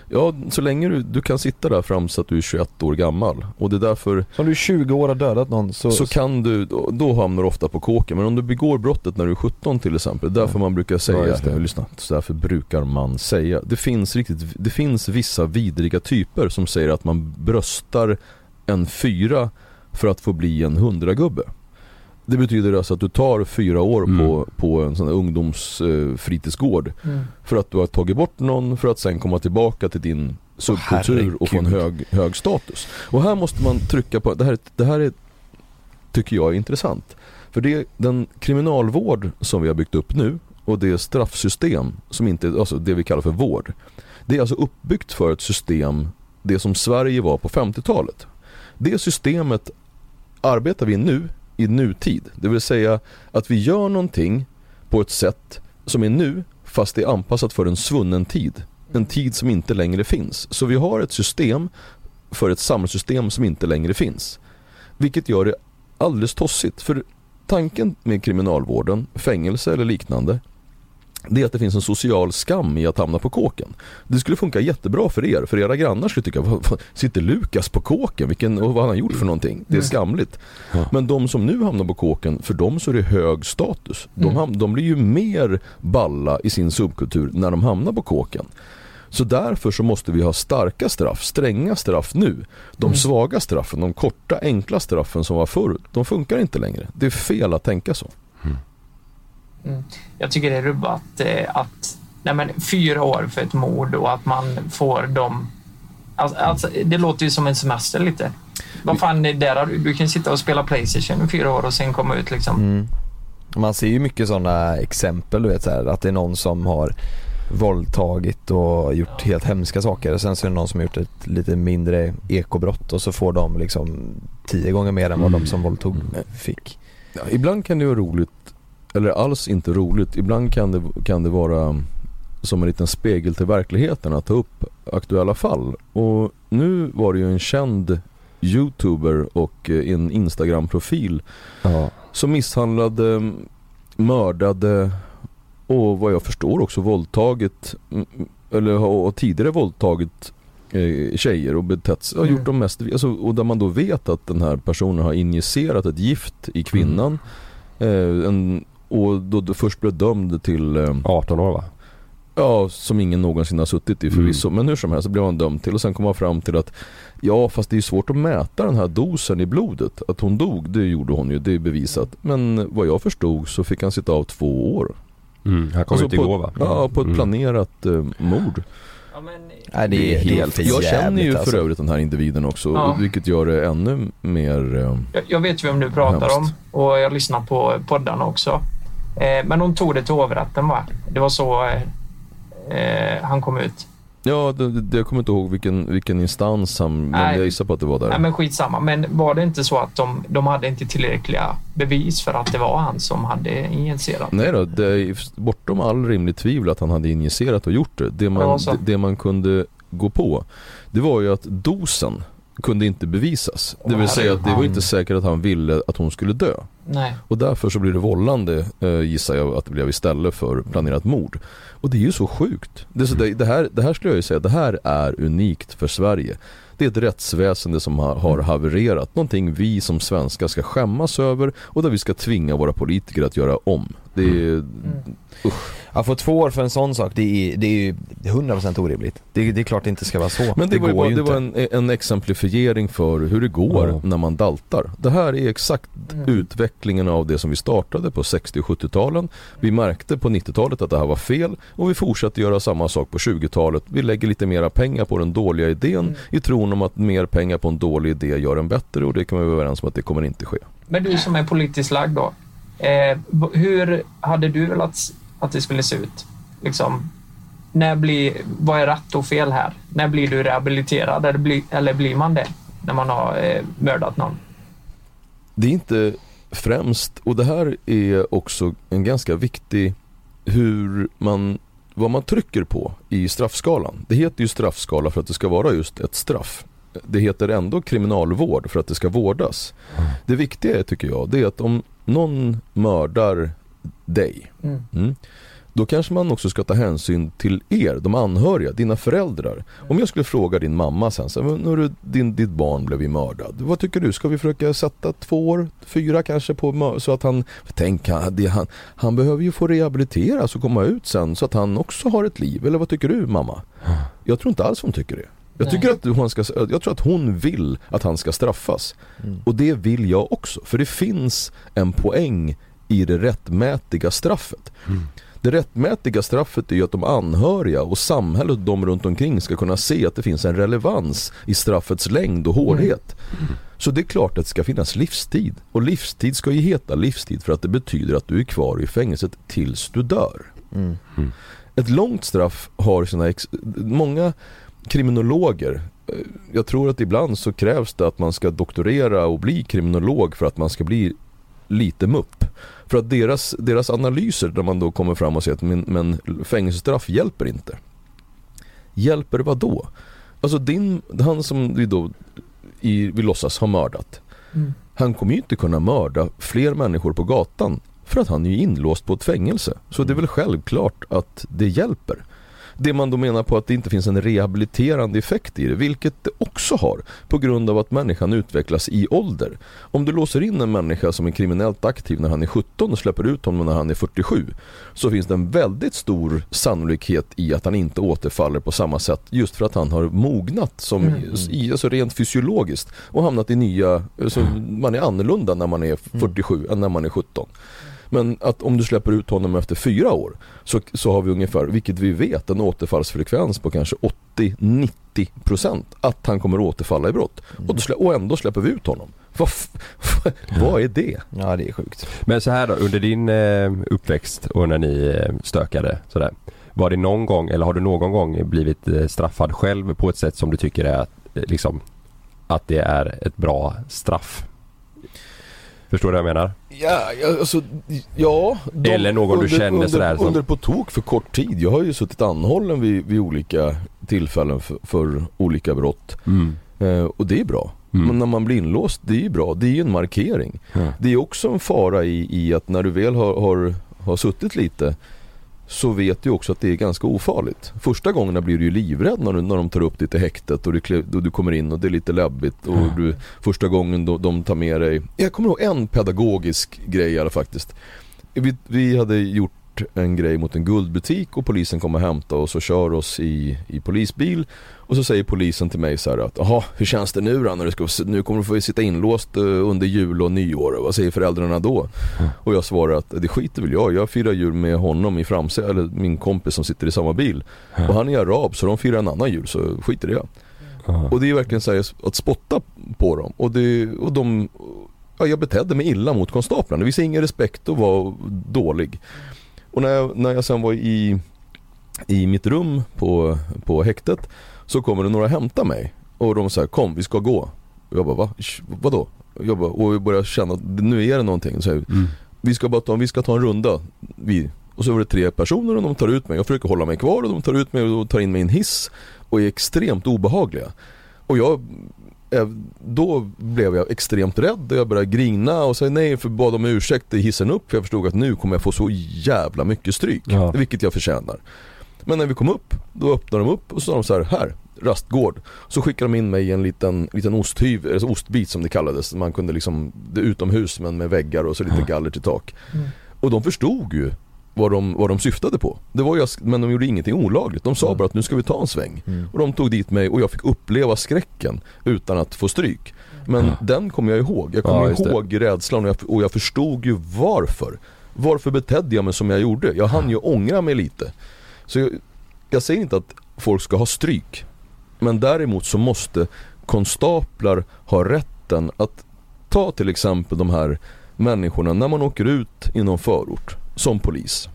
Ja, så länge du, du kan sitta där fram så att du är 21 år gammal och det är därför Så om du är 20 år har dödat någon så, så kan du, då, då hamnar du ofta på kåken. Men om du begår brottet när du är 17 till exempel, därför man brukar säga, Ja, det. lyssna, så därför brukar man säga. Det finns, riktigt, det finns vissa vidriga typer som säger att man bröstar en fyra för att få bli en hundragubbe. Det betyder alltså att du tar fyra år Mm. på, på en sån här ungdomsfritidsgård Mm. för att du har tagit bort någon för att sen komma tillbaka till din subkultur och få en hög, hög status. Och här måste man trycka på, det här, det här är, tycker jag är intressant. För det är den kriminalvård som vi har byggt upp nu och det straffsystem som inte, alltså det vi kallar för vård. Det är alltså uppbyggt för ett system, det som Sverige var på 50-talet. Det systemet arbetar vi nu i nutid. Det vill säga att vi gör någonting på ett sätt som är nu fast det är anpassat för en svunnen tid. En tid som inte längre finns. Så vi har ett system för ett samhällssystem som inte längre finns. Vilket gör det alldeles tossigt. För tanken med kriminalvården, fängelse eller liknande det är att det finns en social skam i att hamna på kåken. Det skulle funka jättebra för er, för era grannar skulle tycka, sitter Lukas på kåken? Vilken, och vad har han gjort för någonting? Det är skamligt. Ja. Men de som nu hamnar på kåken, för dem så är det hög status. De, Mm. ham- de blir ju mer balla i sin subkultur när de hamnar på kåken. Så därför så måste vi ha starka straff, stränga straff nu. De Mm. svaga straffen, de korta enkla straffen som var förr, de funkar inte längre. Det är fel att tänka så. Mm. Jag tycker det är rubbat eh, att nej men, fyra år för ett mord och att man får dem... Alltså, alltså, det låter ju som en semester lite. Vad fan, där har du, du kan sitta och spela Playstation i fyra år och sen komma ut liksom. Mm. Man ser ju mycket sådana exempel du vet så här, att det är någon som har våldtagit och gjort helt hemska saker. Sen så är det någon som har gjort ett lite mindre ekobrott och så får de liksom tio gånger mer än vad de som våldtog fick. Ja, ibland kan det vara roligt, eller alls inte roligt. Ibland kan det, kan det vara som en liten spegel till verkligheten att ta upp aktuella fall. Och nu var det ju en känd youtuber och eh, en instagram-profil Ja. som misshandlade, mördade och vad jag förstår också våldtagit mm, eller har tidigare våldtagit eh, tjejer och betett sig, har Mm. gjort de mest, alltså, och där man då vet att den här personen har injicerat ett gift i kvinnan eh, en, och då, då först blev dömd till eh, 18 år va? Ja, som ingen någonsin har suttit i förvisso. Men hur som helst så blev han dömd till och sen kom han fram till att Ja, fast det är ju svårt att mäta den här dosen i blodet. Att hon dog, det gjorde hon ju, det är bevisat. Men vad jag förstod så fick han sitta av två år. Mm. Han kom Alltså på, igår va? Ja, på ett Mm. planerat eh, mord. Ja, men, Nej, det, är, det är för Jag känner ju för alltså. övrigt den här individen också, Ja. vilket gör det ännu mer... eh, jag, jag vet ju vem du pratar Hemskt. om och jag lyssnar på poddarna också. Eh, men de tog det till hovrätten va? Det var så eh, eh, han kom ut. Ja, det, det, jag kommer inte ihåg vilken, vilken instans han, men Nej. jag gissar på att det var där. Nej men skitsamma. Men var det inte så att de, de hade inte tillräckliga bevis för att det var han som hade injicerat? Nej då, det är bortom all rimlig tvivel att han hade injicerat och gjort det. Det man, det, det man kunde gå på, det var ju att dosen kunde inte bevisas. Det vill säga att det var inte säkert att han ville att hon skulle dö. Nej. Och därför så blir det vållande, eh, gissar jag att det blev istället för planerat mord. Och det är ju så sjukt. Det, så, det, det, här, det här skulle jag ju säga, det här är unikt för Sverige. Det är ett rättsväsende som har, har havererat. Någonting vi som svenskar ska skämmas över och där vi ska tvinga våra politiker att göra om. Det är, Att få två år för en sån sak, det är, det är ju 100% orimligt. Det, det är klart det inte ska vara så. Men det, var, ju bara, ju det var en, en exemplifiering för hur det går Ja. när man daltar. Det här är exakt Mm. Utvecklingen av det som vi startade på 60 och 70-talen. Vi märkte på 90-talet att det här var fel och vi fortsatte göra samma sak på 20-talet. Vi lägger lite mera pengar på den dåliga idén Mm. i tron om att mer pengar på en dålig idé gör en bättre och det kan vi vara överens om att det kommer inte ske. Men du som är politiskt lagd då. Eh, hur hade du velat att det skulle se ut? Liksom, när blir, vad är rätt och fel här? När blir du rehabiliterad eller, blir, eller blir man det när man har eh, mördat någon? Det är inte främst, och det här är också en ganska viktig hur man, vad man trycker på i straffskalan. Det heter ju straffskala för att det ska vara just ett straff. Det heter ändå kriminalvård för att det ska vårdas. Det viktiga är, tycker jag, det är att om någon mördar dig Mm. Mm. Då kanske man också ska ta hänsyn till er, de anhöriga, dina föräldrar. Om jag skulle fråga din mamma sen, så, här, "Men hörru, din, ditt barn blev ju mördad. Vad tycker du? Ska vi försöka sätta två år, fyra kanske på så att han, tänk han, det, han, han behöver ju få rehabiliteras och komma ut sen så att han också har ett liv. Eller vad tycker du mamma? Jag tror inte alls hon tycker det. Jag, Nej. tycker att hon ska, jag tror att hon vill att han ska straffas. Och det vill jag också. För det finns en poäng i det rättmätiga straffet. Det rättmätiga straffet är ju att de anhöriga och samhället och de runt omkring ska kunna se att det finns en relevans i straffets längd och hårdhet. Så det är klart att det ska finnas livstid. Och livstid ska ju heta livstid för att det betyder att du är kvar i fängelset tills du dör. Mm. Ett långt straff har sina, ex- många kriminologer eh, jag tror att ibland så krävs det att man ska doktorera och bli kriminolog för att man ska bli lite mupp. För att deras, deras analyser där man då kommer fram och säger att men, men fängelsestraff hjälper inte. Hjälper vad då? Alltså din, han som vi då i, vi låtsas har mördat. Mm. Han kommer ju inte kunna mörda fler människor på gatan för att han är ju inlåst på ett fängelse. Så det är väl självklart att det hjälper. Det man då menar på att det inte finns en rehabiliterande effekt i det, vilket det också har på grund av att människan utvecklas i ålder. Om du låser in en människa som är kriminellt aktiv när han är 17 och släpper ut honom när han är 47 så finns det en väldigt stor sannolikhet i att han inte återfaller på samma sätt just för att han har mognat som, i, alltså rent fysiologiskt och hamnat i nya, alltså man är annorlunda när man är 47 än när man är 17. Men att om du släpper ut honom efter fyra år så, så har vi ungefär, vilket vi vet, en återfallsfrekvens på kanske 80-90% att han kommer återfalla i brott. Och, då slä, och ändå släpper vi ut honom. Vad, vad är det? Ja det är sjukt. Men så här då, under din eh, uppväxt och när ni eh, stökade sådär. Var det någon gång, eller har du någon gång blivit eh, straffad själv på ett sätt som du tycker är eh, liksom att det är ett bra straff? Förstår du vad jag menar? Ja, alltså, ja de, Eller någon du känner under, sådär som- Under på tok för kort tid. Jag har ju suttit anhållen vid, vid olika tillfällen för, för olika brott. Eh, och det är bra. Mm. Men när man blir inlåst, det är ju bra. Det är ju en markering. Ja. Det är också en fara i, i att när du väl har, har, har suttit lite så vet du också att det är ganska ofarligt. Första gångerna blir du ju livrädd när, du, när de tar upp dig till häktet och du, och du kommer in och det är lite läbbigt. Och du, första gången då, de tar med dig. Jag kommer ihåg en pedagogisk grej alla faktiskt. Vi, vi hade gjort en grej mot en guldbutik och polisen kommer och hämtar oss och kör oss i, i polisbil. Och så säger polisen till mig så här att jaha, hur känns det nu då när du ska, nu kommer du få sitta inlåst eh, under jul och nyår. Vad säger föräldrarna då? Mm. Och jag svarar att det skiter väl jag Jag firar jul med honom i framsätet, eller min kompis som sitter i samma bil. Och han är arab så de firar en annan jul så skiter i det. Ja. Och det är verkligen så här att spotta på dem. Och, det, och de, ja, jag betedde mig illa mot konstaplarna. Det visade ingen respekt och var dålig. Och när jag, när jag sen var i, i mitt rum på, på häktet så kommer det några hämta mig. Och de säger kom vi ska gå. Och jag bara va? Vadå? Jag bara, och jag börjar känna att nu är det någonting. Så jag, Mm. vi ska bara ta, vi ska ta en runda. Vi, och så var det tre personer och de tar ut mig. Jag försöker hålla mig kvar och de tar ut mig och tar in mig i en hiss. Och är extremt obehagliga. Och jag, eh, då blev jag extremt rädd och jag började grina och säga nej för bad om ursäkt i hissen upp för jag förstod att nu kommer jag få så jävla mycket stryk. Ja. Vilket jag förtjänar. Men när vi kom upp, då öppnade de upp och så sa de så här, här, rastgård. Så skickade de in mig i en liten, liten osthyv, eller ostbit som det kallades. Man kunde liksom, det är utomhus men med väggar och så lite galler till tak. Mm. Och de förstod ju vad de, vad de syftade på. Det var ju, men de gjorde ingenting olagligt. De sa bara att nu ska vi ta en sväng. Mm. Och de tog dit mig och jag fick uppleva skräcken utan att få stryk. Men den kommer jag ihåg. Jag Ja, kommer det. ihåg rädslan och jag, och jag förstod ju varför. Varför betedde jag mig som jag gjorde? Jag hann ju ångra mig lite. Så jag, jag säger inte att folk ska ha stryk. Men däremot så måste konstaplar ha rätten att ta till exempel de här människorna när man åker ut i någon förort som polis.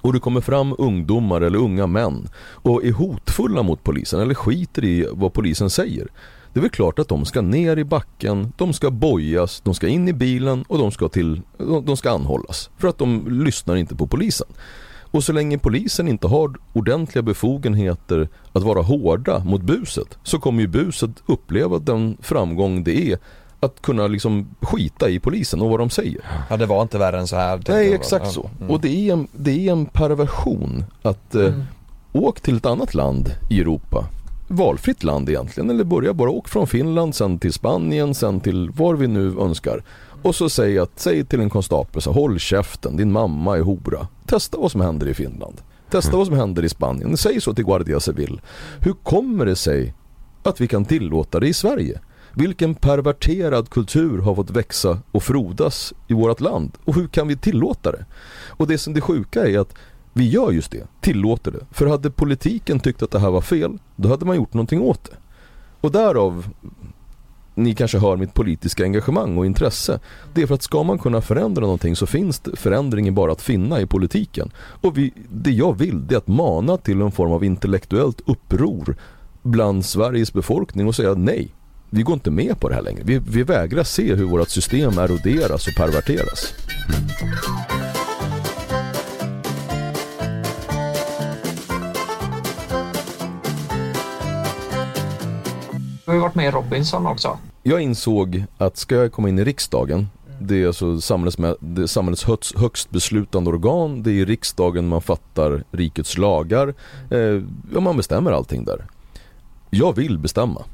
Och det kommer fram ungdomar eller unga män och är hotfulla mot polisen eller skiter i vad polisen säger. Det är väl klart att de ska ner i backen, de ska bojas, de ska in i bilen och de ska, till, de de ska anhållas. För att de lyssnar inte på polisen. Och så länge polisen inte har ordentliga befogenheter att vara hårda mot buset så kommer ju buset uppleva den framgång det är att kunna liksom skita i polisen och vad de säger. Ja det var inte värre än så här. Nej exakt Ja. så. Mm. Och det är, en, det är en perversion att eh, Mm. åk till ett annat land i Europa. Valfritt land egentligen. Eller börja bara åk från Finland, sen till Spanien, sen till var vi nu önskar. Och så säg, att, säg till en konstapel så håll käften, din mamma är hora. Testa vad som händer i Finland. Testa vad som händer i Spanien. Säg så till Guardia Civil. Hur kommer det sig att vi kan tillåta det i Sverige? Vilken perverterad kultur har fått växa och frodas i vårt land? Och hur kan vi tillåta det? Och det som det sjuka är att vi gör just det, tillåter det. För hade politiken tyckt att det här var fel, då hade man gjort någonting åt det. Och därav, ni kanske hör mitt politiska engagemang och intresse. Det är för att ska man kunna förändra någonting så finns förändringen bara att finna i politiken. Och vi, det jag vill det är att mana till en form av intellektuellt uppror bland Sveriges befolkning och säga nej. Vi går inte med på det här längre. Vi, vi vägrar se hur vårt system eroderas och perverteras. Mm. Ju varit med i Robinson också. Jag insåg att ska jag komma in i riksdagen det är alltså samhällets, det är samhällets högst, högst beslutande organ. Det är i riksdagen man fattar rikets lagar. Eh, ja, man bestämmer allting där. Jag vill bestämma.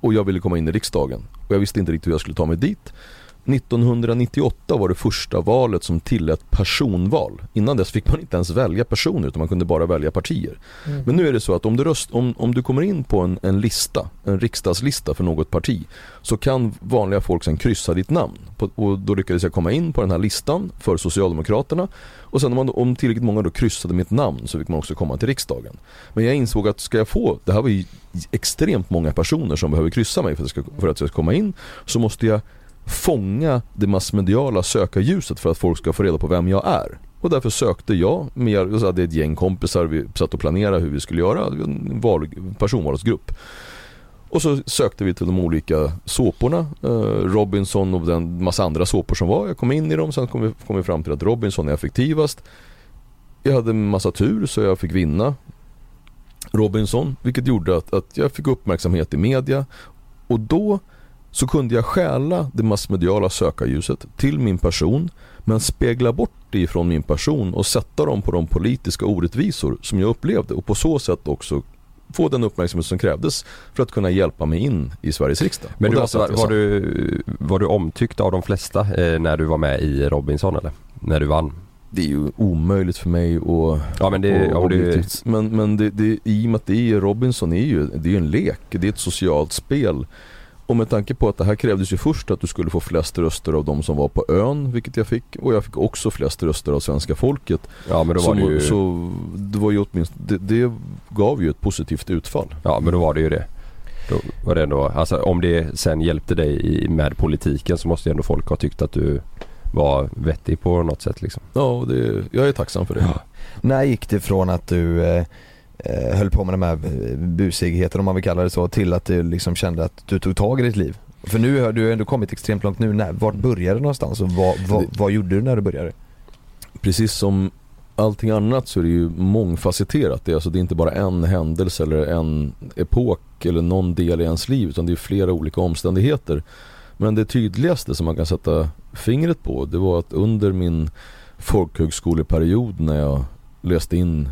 Och jag ville komma in i riksdagen. Och jag visste inte riktigt hur jag skulle ta mig dit. 1998 var det första valet som tillät personval. Innan dess fick man inte ens välja personer utan man kunde bara välja partier. Men nu är det så att om du, röst, om, om du kommer in på en, en lista, en riksdagslista för något parti så kan vanliga folk sen kryssa ditt namn. På, och då lyckades jag komma in på den här listan för Socialdemokraterna och sen om, man, om tillräckligt många då kryssade mitt namn så fick man också komma till riksdagen. Men jag insåg att ska jag få, det här var ju extremt många personer som behöver kryssa mig för att, jag ska, för att jag ska komma in, så måste jag fånga det massmediala sökarljuset för att folk ska få reda på vem jag är. Och därför sökte jag, med, jag hade ett gäng kompisar, vi satt och planerade hur vi skulle göra, en val, personvalsgrupp. Och så sökte vi till de olika såporna, eh, Robinson och den massa andra såpor som var. Jag kom in i dem, sen kom vi, kom vi fram till att Robinson är effektivast. Jag hade en massa tur så jag fick vinna Robinson, vilket gjorde att, att jag fick uppmärksamhet i media. Och då så kunde jag stjäla det massmediala sökarljuset till min person men spegla bort det ifrån min person och sätta dem på de politiska orättvisor som jag upplevde och på så sätt också få den uppmärksamhet som krävdes för att kunna hjälpa mig in i Sveriges riksdag. Men Och du, var, var, du, var du omtyckt av de flesta eh, när du var med i Robinson eller? När du vann? det är ju omöjligt för mig att Ja men det, och du, objektivt. Men, men det, det, i och med att det är Robinson är ju, det är ju en lek, det är ett socialt spel. Och med tanke på att det här krävdes ju först att du skulle få flest röster av de som var på ön, vilket jag fick. Och jag fick också flest röster av svenska folket. ja men då var så, det ju, så det var ju åtminstone, det, det gav ju ett positivt utfall. ja men då var det ju det. Då var det ändå, alltså om det sen hjälpte dig i, med politiken så måste ju ändå folk ha tyckt att du var vettig på något sätt liksom. Ja, och det, jag är tacksam för det. Ja. När gick det från att du eh, höll på med de här eh, busigheterna om man vill kalla det så till att du liksom kände att du tog tag i ditt liv? För nu har du ändå kommit extremt långt nu. När, vart började du någonstans och vad, vad, vad gjorde du när du började? Precis som allting annat så är det ju mångfacetterat. Det är, alltså, det är inte bara en händelse eller en epok eller någon del i ens liv utan det är flera olika omständigheter. Men det tydligaste som man kan sätta fingret på det var att under min folkhögskoleperiod när jag läste in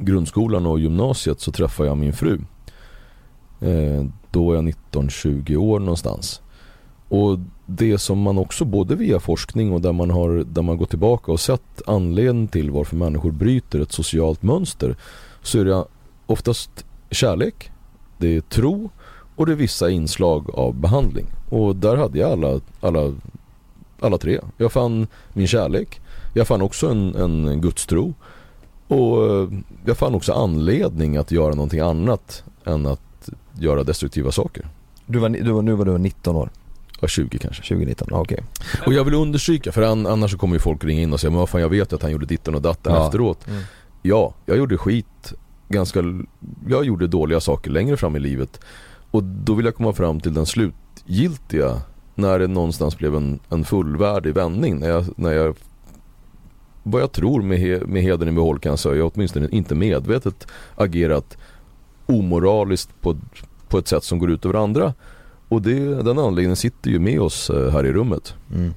grundskolan och gymnasiet så träffade jag min fru. Eh, då var jag 19-20 år någonstans. Och det som man också både via forskning och där man har där man gått tillbaka och sett anledningen till varför människor bryter ett socialt mönster så är det oftast kärlek, det är tro och det är vissa inslag av behandling. Och där hade jag alla, alla, alla tre. Jag fann min kärlek, jag fann också en, en gudstro och eh, jag fann också anledning att göra någonting annat än att göra destruktiva saker. Du var, du var, nu var du 19 år, Ja, 20 kanske. 2019, ja, okej. Och jag vill understryka, för an, annars så kommer ju folk ringa in och säga men vad fan jag vet att han gjorde ditten och datten Ja. efteråt. Mm. Ja, jag gjorde skit ganska, jag gjorde dåliga saker längre fram i livet. Och då vill jag komma fram till den slutgiltiga, när det någonstans blev en, en fullvärdig vändning. När jag, när jag vad jag tror med, he, med hedern i behåll kan jag säga, jag åtminstone inte medvetet agerat omoraliskt på, på ett sätt som går ut över andra. Och det, den anledningen sitter ju med oss eh, här i rummet. Mm.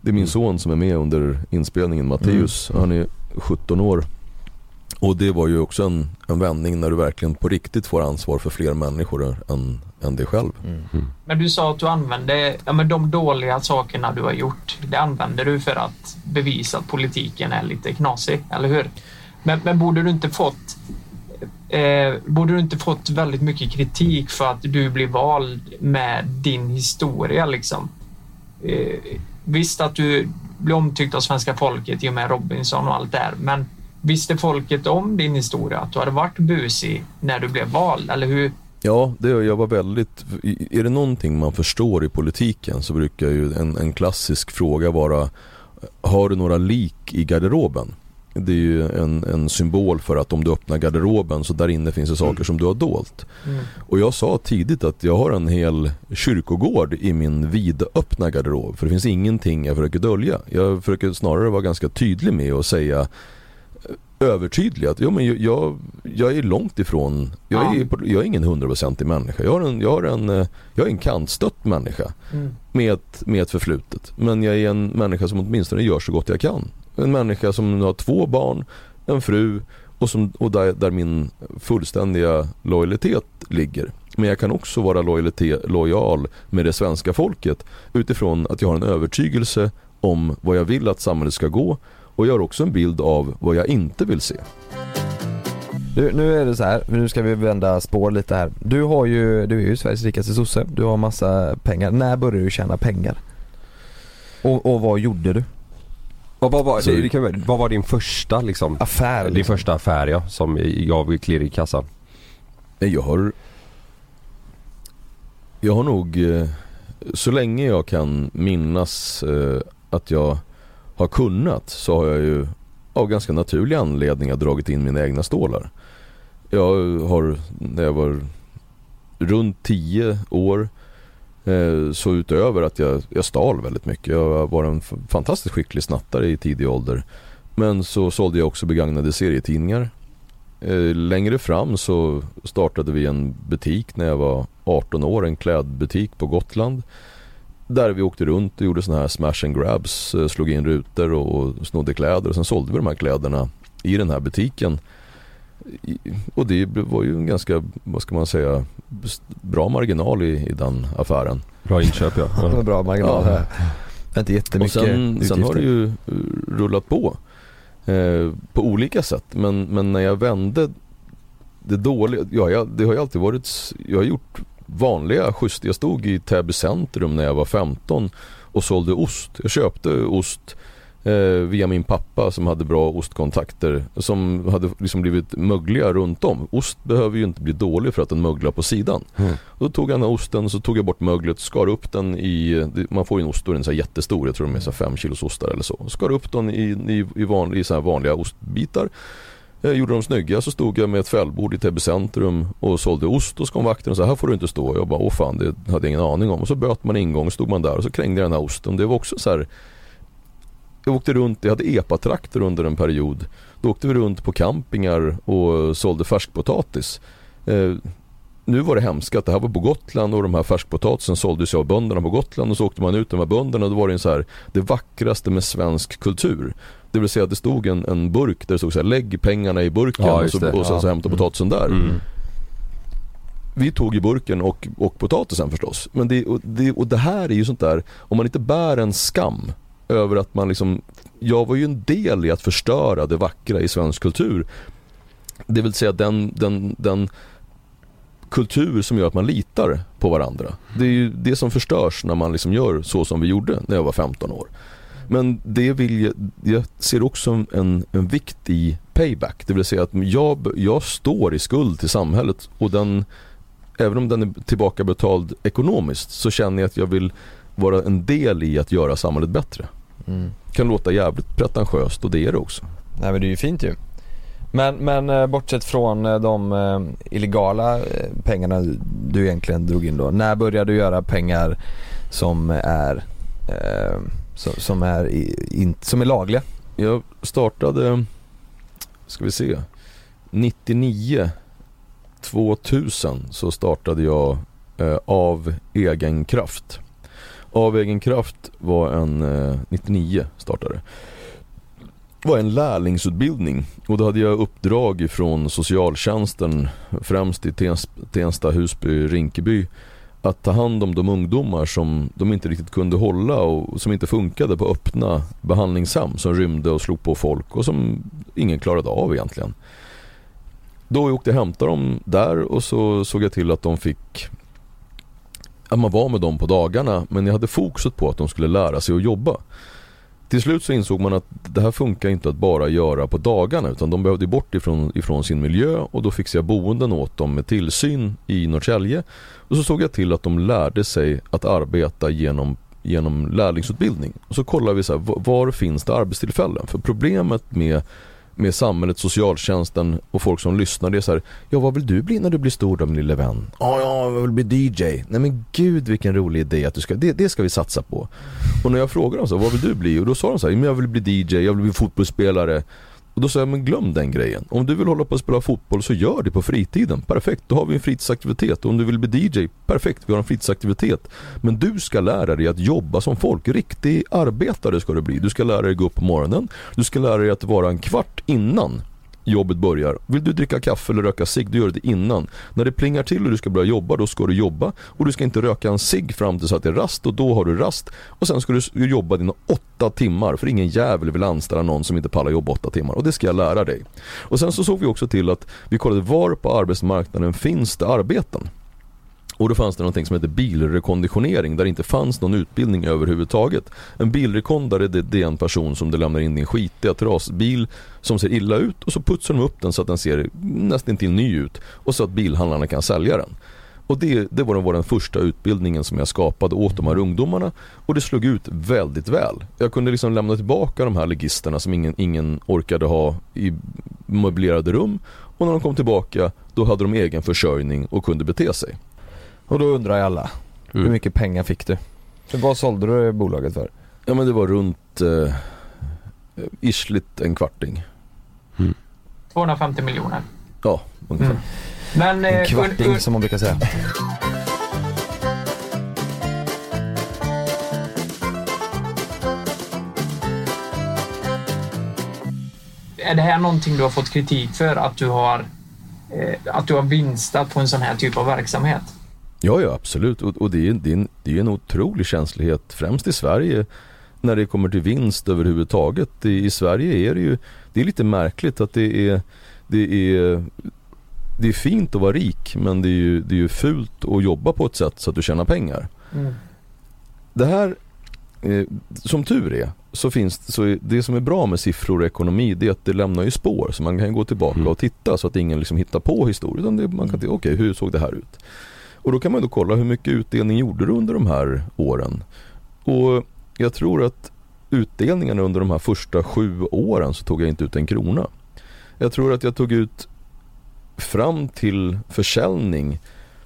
Det är min son som är med under inspelningen, Matteus. Han är 17 år. Och det var ju också en, en vändning när du verkligen på riktigt får ansvar för fler människor än, än dig själv. Mm. Men du sa att du använde ja, men de dåliga sakerna du har gjort. Det använder du för att bevisa att politiken är lite knasig, eller hur? Men, men borde du inte fått eh, borde du inte fått väldigt mycket kritik för att du blir vald med din historia liksom? Eh, visst att du blir omtyckt av svenska folket i och med Robinson och allt det här, men visste folket om din historia? Att du hade varit busig när du blev vald, eller hur? Ja, det, jag var väldigt, är det någonting man förstår i politiken så brukar ju en, en klassisk fråga vara Har du några lik i garderoben? Det är ju en, en symbol för att om du öppnar garderoben så där inne finns det saker som du har dolt. Mm. Och jag sa tidigt att jag har en hel kyrkogård i min vidöppna garderob. För det finns ingenting jag försöker dölja. Jag försöker snarare vara ganska tydlig med att säga övertydlig att ja, men jag- jag, jag är långt ifrån, jag är, jag är ingen hundraprocentig människa. Jag, har en, jag, har en, eh, jag är en kantstött människa Mm. med ett, med ett förflutet. Men jag är en människa som åtminstone gör så gott jag kan. En människa som har två barn, en fru och, som, och där, där min fullständiga lojalitet ligger. Men jag kan också vara lojal med det svenska folket utifrån att jag har en övertygelse om vad jag vill att samhället ska gå och jag har också en bild av vad jag inte vill se. Du, nu är det så här, nu ska vi vända spår lite här. Du har ju, du är ju Sveriges rikaste sosse, du har massa pengar. När började du tjäna pengar? Och, och vad gjorde du? Vad, vad, var, Så- det, det vad var din första liksom? Affär Din liksom. första affär ja, som gav klirr i kassan? Jag har Jag har nog eh, Så länge jag kan minnas eh, Att jag har kunnat så har jag ju Av ganska naturliga anledningar dragit in mina egna stålar. Jag har när jag var Runt 10 år eh, Så utöver att jag, jag stal väldigt mycket. Jag var en fantastiskt skicklig snattare i tidig ålder. Men så sålde jag också begagnade serietidningar. Eh, längre fram så startade vi en butik när jag var 18 år, en klädbutik på Gotland. Där vi åkte runt och gjorde sådana här smash and grabs, eh, slog in rutor och och snodde kläder och sen sålde vi de här kläderna i den här butiken. Och det var ju en ganska, vad ska man säga, bra marginal i, i den affären. Bra inköp ja. Ja. bra marginal Ja. är inte Och jättemycket sen, utgifter. sen har det ju eh, rullat på eh, på olika sätt. Men, men när jag vände det dåliga, ja, jag, det har ju alltid varit, jag har gjort vanliga schysst. Jag stod i Täby centrum när jag var 15 och sålde ost. Jag köpte ost eh, via min pappa som hade bra ostkontakter som hade liksom blivit mögliga runt om. Ost behöver ju inte bli dålig för att den möglar på sidan. Mm. Och då tog jag den här osten, så tog jag bort möglet, skar upp den i, man får ju en ost den är så här jättestor, jag tror de är så 5 kilos ostar eller så. Skar upp den i, i, i, van, i så vanliga ostbitar. Jag gjorde dem snygga så stod jag med ett fällbord i Täby centrum och sålde ost och så kom vakten och sa här får du inte stå. Jag bara åh fan det hade jag ingen aning om. Och så böt man ingång stod man där och så krängde jag den här osten. Det var också så här jag åkte runt, jag hade epatrakter under en period. Då åkte vi runt på campingar och sålde färskpotatis. Eh, nu var det hemskt att det här var på Gotland och de här färskpotatisen såldes av bönderna på Gotland och så åkte man ut de här bönderna och då var det en så här, det vackraste med svensk kultur. Det vill säga att det stod en, en burk där det stod så här, lägg pengarna i burken Ja, och, så, och sen så hämta potatisen där. Mm. Vi tog ju burken och, och potatisen förstås. Men det, och, det, och det här är ju sånt där, om man inte bär en skam över att man liksom, jag var ju en del i att förstöra det vackra i svensk kultur. Det vill säga den, den, den kultur som gör att man litar på varandra. Det är ju det som förstörs när man liksom gör så som vi gjorde när jag var 15 år. Men det vill jag, jag ser också en, en vikt i payback. Det vill säga att jag, jag står i skuld till samhället och den, även om den är tillbakabetald ekonomiskt så känner jag att jag vill vara en del i att göra samhället bättre. Mm. Kan låta jävligt pretentiöst och det är det också. Nej men det är ju fint ju. Men, men eh, bortsett från eh, de eh, illegala pengarna du egentligen drog in då. När började du göra pengar som är, eh, som, som är, i, in, som är lagliga? Jag startade, ska vi se, 99 2000 så startade jag eh, av egen kraft. Av egen kraft var en, eh, 99 startade var en lärlingsutbildning och då hade jag uppdrag från socialtjänsten främst i Tensta, Husby, Rinkeby att ta hand om de ungdomar som de inte riktigt kunde hålla och som inte funkade på öppna behandlingshem som rymde och slog på folk och som ingen klarade av egentligen. Då åkte jag och hämtade dem där och så såg jag till att de fick att man var med dem på dagarna men jag hade fokuset på att de skulle lära sig att jobba. Till slut så insåg man att det här funkar inte att bara göra på dagarna utan de behövde bort ifrån, ifrån sin miljö och då fixade jag boenden åt dem med tillsyn i Norrtälje. Och så såg jag till att de lärde sig att arbeta genom, genom lärlingsutbildning. Och så kollade vi så här, var, var finns det arbetstillfällen? För problemet med med samhället, socialtjänsten och folk som lyssnar. Det är så här, ja vad vill du bli när du blir stor då min lille vän? Ja, ja, jag vill bli DJ. Nej men gud vilken rolig idé att du ska, det, det ska vi satsa på. Och när jag frågade dem så vad vill du bli? Och då sa de så här, men jag vill bli DJ, jag vill bli fotbollsspelare. Och då sa jag, men glöm den grejen. Om du vill hålla på att spela fotboll så gör det på fritiden. Perfekt, då har vi en fritidsaktivitet. Och om du vill bli DJ, perfekt, vi har en fritidsaktivitet. Men du ska lära dig att jobba som folk. Riktig arbetare ska du bli. Du ska lära dig gå upp på morgonen. Du ska lära dig att vara en kvart innan jobbet börjar. Vill du dricka kaffe eller röka cigg, då gör du det innan. När det plingar till och du ska börja jobba, då ska du jobba. Och du ska inte röka en cigg fram till att det är rast och då har du rast. Och sen ska du jobba dina åtta timmar, för ingen jävel vill anställa någon som inte pallar jobba åtta timmar. Och det ska jag lära dig. Och sen så såg vi också till att vi kollade var på arbetsmarknaden finns det arbeten. Och då fanns det någonting som hette bilrekonditionering där det inte fanns någon utbildning överhuvudtaget. En bilrekondare det, det är en person som du lämnar in din skitiga trasbil som ser illa ut och så putsar de upp den så att den ser nästan till ny ut och så att bilhandlarna kan sälja den. Och det, det var, den, var den första utbildningen som jag skapade åt de här ungdomarna och det slog ut väldigt väl. Jag kunde liksom lämna tillbaka de här legisterna som ingen, ingen orkade ha i möblerade rum och när de kom tillbaka då hade de egen försörjning och kunde bete sig. Och då undrar ju alla, Mm. hur mycket pengar fick du? Så vad sålde du bolaget för? Ja men det var runt eh, isligt en kvarting. 250 miljoner. Ja, ungefär. Mm. Men, eh, En kvarting un- un- som man brukar säga. är det här någonting du har fått kritik för? Att du har, eh, att du har vinstat på en sån här typ av verksamhet? Ja, ja absolut. Och, och det är, det, är en, det är en otrolig känslighet, främst i Sverige, när det kommer till vinst överhuvudtaget. I, I Sverige är det ju, det är lite märkligt att det är, det är det är fint att vara rik men det är ju, det är ju fult att jobba på ett sätt så att du tjänar pengar. Mm. Det här, eh, som tur är, så finns så det som är bra med siffror och ekonomi det är att det lämnar ju spår så man kan gå tillbaka Mm. och titta så att ingen liksom hittar på historien. Utan det, man kan titta, okej hur såg det här ut? Och då kan man då kolla hur mycket utdelning gjorde du under de här åren? Och jag tror att utdelningarna under de här första sju åren så tog jag inte ut en krona. Jag tror att jag tog ut fram till försäljning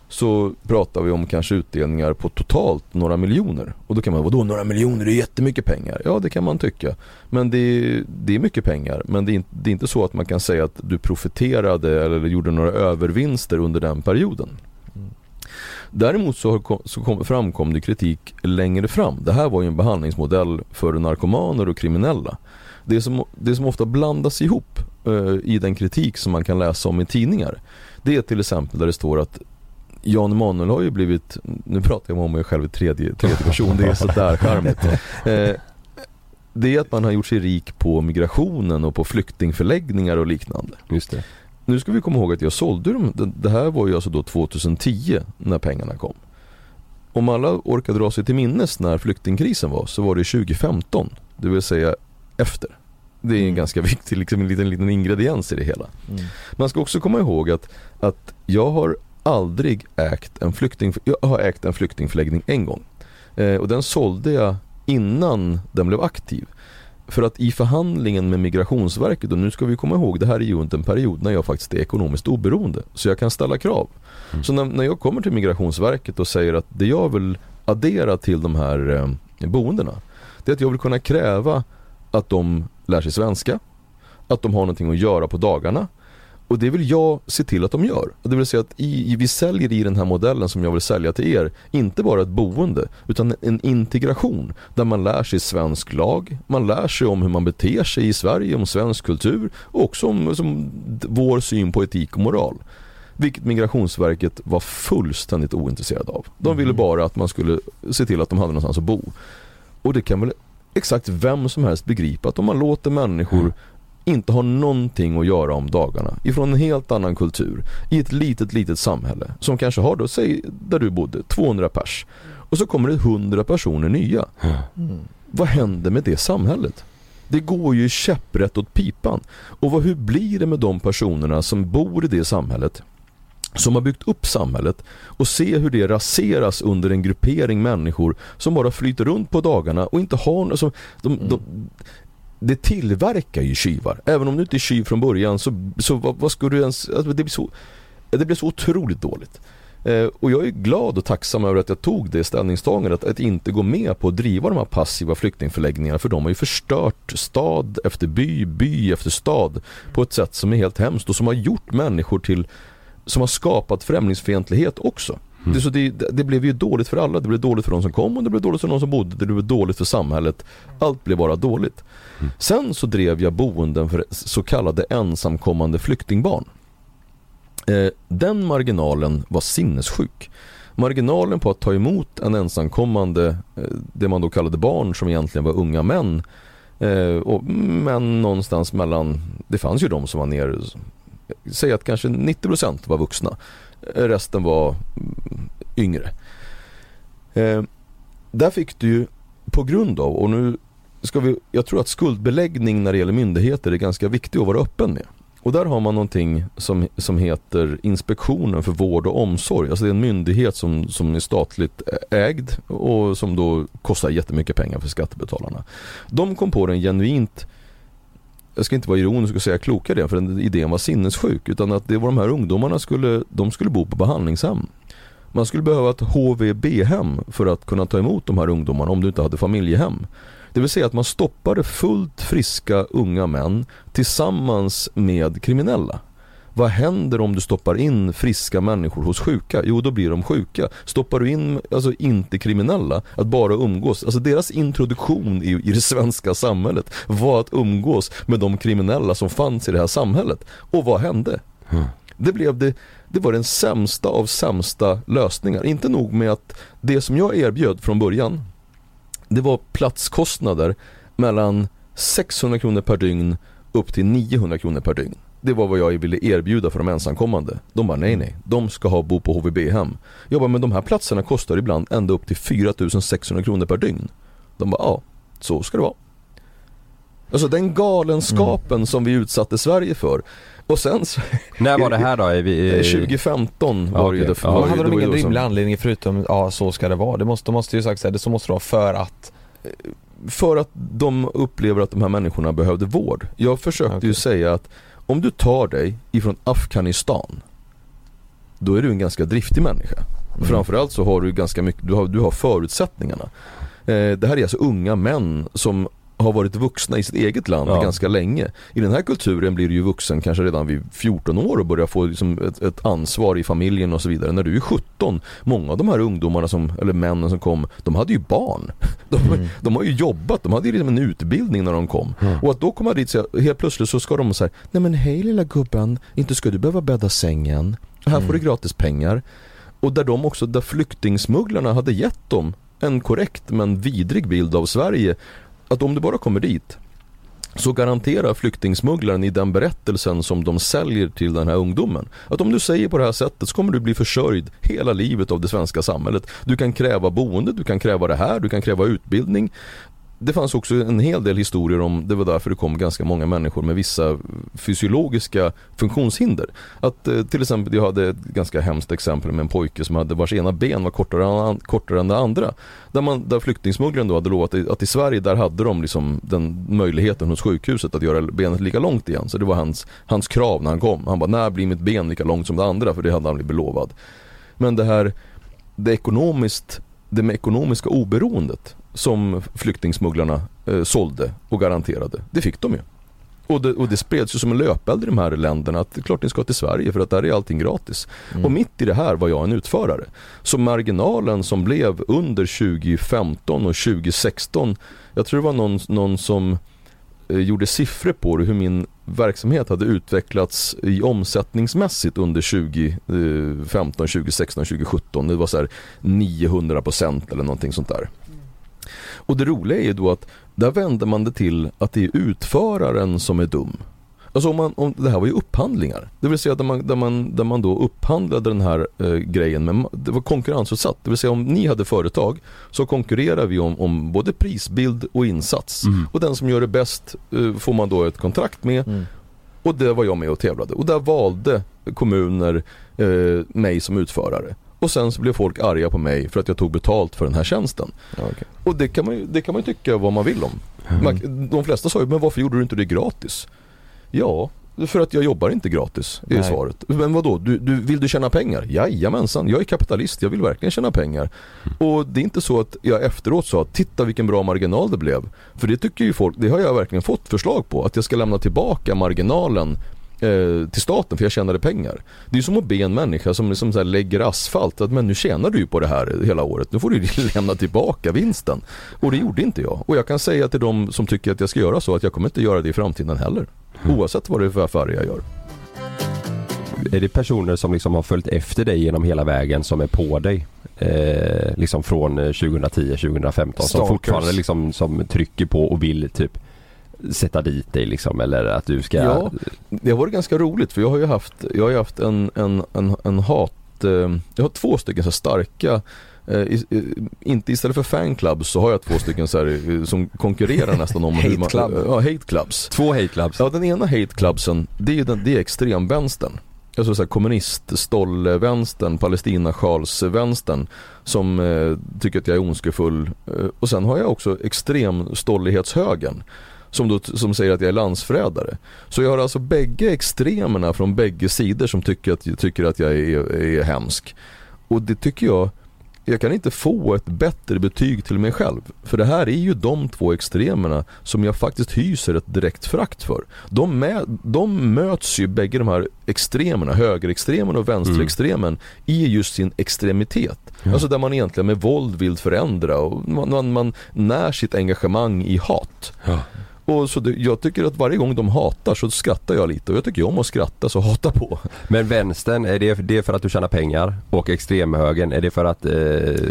så pratar vi om kanske utdelningar på totalt några miljoner. Och då kan man, vadå några miljoner? Det är jättemycket pengar. Ja det kan man tycka. Men det är, det är mycket pengar. Men det är, inte, det är inte så att man kan säga att du profiterade eller gjorde några övervinster under den perioden. Däremot så, har, så kom, framkom det kritik längre fram. Det här var ju en behandlingsmodell för narkomaner och kriminella. Det som, det som ofta blandas ihop eh, i den kritik som man kan läsa om i tidningar. Det är till exempel där det står att Jan Emanuel har ju blivit, nu pratar jag om mig själv i tredje, tredje person, det är sådär charmigt. Eh, det är att man har gjort sig rik på migrationen och på flyktingförläggningar och liknande. Just det. Nu ska vi komma ihåg att jag sålde dem, det, här var ju alltså då 2010 när pengarna kom. Om alla orkar dra sig till minnes när flyktingkrisen var så var det 2015, det vill säga efter. Det är en Mm. ganska viktig liksom, en liten, liten ingrediens i det hela. Mm. Man ska också komma ihåg att, att jag har aldrig ägt en flykting, jag har ägt en flyktingförläggning en gång. Eh, och den sålde jag innan den blev aktiv. För att i förhandlingen med Migrationsverket, och nu ska vi komma ihåg, det här är ju inte en period när jag faktiskt är ekonomiskt oberoende. Så jag kan ställa krav. Så när, när jag kommer till Migrationsverket och säger att det jag vill addera till de här eh, boendena, det är att jag vill kunna kräva att de lär sig svenska, att de har någonting att göra på dagarna och det vill jag se till att de gör. Och Det vill säga att i, vi säljer i den här modellen som jag vill sälja till er, inte bara ett boende, utan en integration där man lär sig svensk lag, man lär sig om hur man beter sig i Sverige, om svensk kultur och också om som, d- vår syn på etik och moral. Vilket Migrationsverket var fullständigt ointresserad av. De ville bara att man skulle se till att de hade någonstans att bo. Och det kan väl exakt vem som helst begripa att om man låter människor inte ha någonting att göra om dagarna ifrån en helt annan kultur i ett litet, litet samhälle som kanske har då, säg där du bodde, 200 pers och så kommer det 100 personer nya. Mm. Vad händer med det samhället? Det går ju käpprätt åt pipan. Och vad, hur blir det med de personerna som bor i det samhället som har byggt upp samhället och se hur det raseras under en gruppering människor som bara flyter runt på dagarna och inte har alltså, de, de, det tillverkar ju tjuvar. Även om du inte är tjuv från början så, så vad, vad ska du ens, alltså, det, blir så, det blir så otroligt dåligt. Eh, och jag är glad och tacksam över att jag tog det ställningstagandet att inte gå med på att driva de här passiva flyktingförläggningarna för de har ju förstört stad efter by, by efter stad på ett sätt som är helt hemskt och som har gjort människor till som har skapat främlingsfientlighet också. Det, så det, det blev ju dåligt för alla. Det blev dåligt för de som kom och det blev dåligt för de som bodde. Det blev dåligt för samhället. Allt blev bara dåligt. Sen så drev jag boenden för så kallade ensamkommande flyktingbarn. Eh, den marginalen var sinnessjuk. Marginalen på att ta emot en ensamkommande, eh, det man då kallade barn som egentligen var unga män. Eh, och män någonstans mellan, det fanns ju de som var ner, säg att kanske 90% var vuxna. Resten var mm, yngre. Eh, där fick du ju på grund av, och nu ska vi, jag tror att skuldbeläggning när det gäller myndigheter är ganska viktig att vara öppen med. Och där har man någonting som, som heter Inspektionen för vård och omsorg. Alltså det är en myndighet som, som är statligt ägd och som då kostar jättemycket pengar för skattebetalarna. De kom på den genuint jag ska inte vara ironisk och säga kloka det för den idén var sinnessjuk utan att det var de här ungdomarna skulle, de skulle bo på behandlingshem. Man skulle behöva ett HVB-hem för att kunna ta emot de här ungdomarna om du inte hade familjehem. Det vill säga att man stoppade fullt friska unga män tillsammans med kriminella. Vad händer om du stoppar in friska människor hos sjuka? Jo, då blir de sjuka. Stoppar du in alltså inte kriminella, att bara umgås. Alltså deras introduktion i, i det svenska samhället var att umgås med de kriminella som fanns i det här samhället. Och vad hände? Det blev det, det var den sämsta av sämsta lösningar. Inte nog med att det som jag erbjöd från början Det var platskostnader mellan 600 kronor per dygn upp till 900 kronor per dygn. Det var vad jag ville erbjuda för de ensamkommande. De bara nej nej, de ska ha bo på HVB-hem. Jag bara men de här platserna kostar ibland ända upp till 4600 kronor per dygn. De bara ja, så ska det vara. Alltså den galenskapen Mm. som vi utsatte Sverige för. Och sen så, När var det här då? Är vi, Eh, 2015 var det ju. Ja. ju- hade det de ju ingen då som- rimlig anledning förutom ja så ska det vara? Det måste, de måste ju sagt säga det så måste det vara för att För att de upplever att de här människorna behövde vård. Jag försökte ju Okej. säga att om du tar dig ifrån Afghanistan då är du en ganska driftig människa. Mm. Framförallt så har du ganska mycket, du har, du har förutsättningarna. Eh, det här är alltså unga män som har varit vuxna i sitt eget land Ja. ganska länge. I den här kulturen blir du ju vuxen kanske redan vid 14 år och börjar få liksom ett, ett ansvar i familjen och så vidare. När du är 17, många av de här ungdomarna som, eller männen som kom, de hade ju barn. De, de har ju jobbat, de hade ju liksom en utbildning när de kom. Och att då komma dit säga, helt plötsligt så ska de säga Nej men hej lilla gubben, inte ska du behöva bädda sängen. Här får du gratis pengar. Och där de också, där flyktingsmugglarna hade gett dem en korrekt men vidrig bild av Sverige. Att om du bara kommer dit så garanterar flyktingsmugglaren i den berättelsen som de säljer till den här ungdomen att om du säger på det här sättet så kommer du bli försörjd hela livet av det svenska samhället. Du kan kräva boende, du kan kräva det här, du kan kräva utbildning. Det fanns också en hel del historier om, det var därför det kom ganska många människor med vissa fysiologiska funktionshinder. Att eh, till exempel, jag hade ett ganska hemskt exempel med en pojke som hade vars ena ben var kortare än, kortare än det andra. Där, man, där flyktingsmugglaren då hade lovat att i Sverige där hade de liksom den möjligheten hos sjukhuset att göra benet lika långt igen. Så det var hans, hans krav när han kom. Han bara, när blir mitt ben lika långt som det andra? För det hade han blivit lovad. Men det här, det ekonomiskt, det med ekonomiska oberoendet som flyktingsmugglarna eh, sålde och garanterade, det fick de ju. Och det, och det spreds ju som en löpeld i de här länderna att det är klart ni ska till Sverige för att där är allting gratis. Och mitt i det här var jag en utförare. Så marginalen som blev under 2015 och 2016, jag tror det var någon, någon som eh, gjorde siffror på det, hur min verksamhet hade utvecklats i omsättningsmässigt under 2015, 2016, 2017. Det var så här 900% eller någonting sånt där. Och det roliga är ju då att där vänder man det till att det är utföraren som är dum. Alltså om man, om, det här var ju upphandlingar. Det vill säga där man, där man, där man då upphandlade den här eh, grejen, men det var konkurrensutsatt. Det vill säga om ni hade företag så konkurrerar vi om, om både prisbild och insats. Och den som gör det bäst eh, får man då ett kontrakt med. Och det var jag med och tävlade. Och där valde kommuner eh, mig som utförare. Och sen så blev folk arga på mig för att jag tog betalt för den här tjänsten. Okej. Och det kan man ju, det kan man ju tycka vad man vill om. Man, de flesta sa ju, men varför gjorde du inte det gratis? Ja, för att jag jobbar inte gratis, är Nej. svaret. Men vadå, du, du, vill du tjäna pengar? Jajamensan, jag är kapitalist, jag vill verkligen tjäna pengar. Och det är inte så att jag efteråt sa, titta vilken bra marginal det blev. För det tycker ju folk, det har jag verkligen fått förslag på, att jag ska lämna tillbaka marginalen eh, till staten för jag tjänade pengar. Det är som att be en människa som liksom så lägger asfalt att men nu tjänar du ju på det här hela året. Nu får du ju lämna tillbaka vinsten. Och det gjorde inte jag. Och jag kan säga till de som tycker att jag ska göra så att jag kommer inte göra det i framtiden heller. Oavsett vad det är för affärer jag gör. Är det personer som liksom har följt efter dig genom hela vägen som är på dig? Eh, liksom från eh, 2010, 2015 som fortfarande liksom som trycker på och vill typ sätta dit dig liksom eller att du ska Ja, det har varit ganska roligt för jag har ju haft, jag har ju haft en, en, en, en hat, eh, jag har två stycken så starka eh, i, inte istället för fanclubs så har jag två stycken så här, eh, som konkurrerar nästan om hur man, club. Ja, hate clubs. Två hate clubs. Ja, den ena hate clubsen, det är, ju den, det är extremvänstern. Alltså så här kommunist-stollvänstern, palestina-sjalsvänstern som eh, tycker att jag är ondskefull. Eh, och sen har jag också extremstollighetshögern som, då, som säger att jag är landsförrädare. Så jag har alltså bägge extremerna från bägge sidor som tycker att, tycker att jag är, är hemsk. Och det tycker jag, jag kan inte få ett bättre betyg till mig själv. För det här är ju de två extremerna som jag faktiskt hyser ett direkt frakt för. De, med, de möts ju bägge de här extremerna, högerextremen och vänsterextremen, i just sin extremitet. Alltså där man egentligen med våld vill förändra och man, man, man när sitt engagemang i hat. Ja. Och så det, jag tycker att varje gång de hatar så skrattar jag lite och jag tycker om att skratta så hata på. Men vänstern, är det, det är för att du tjänar pengar? Och extremhögern, är det för att, eh,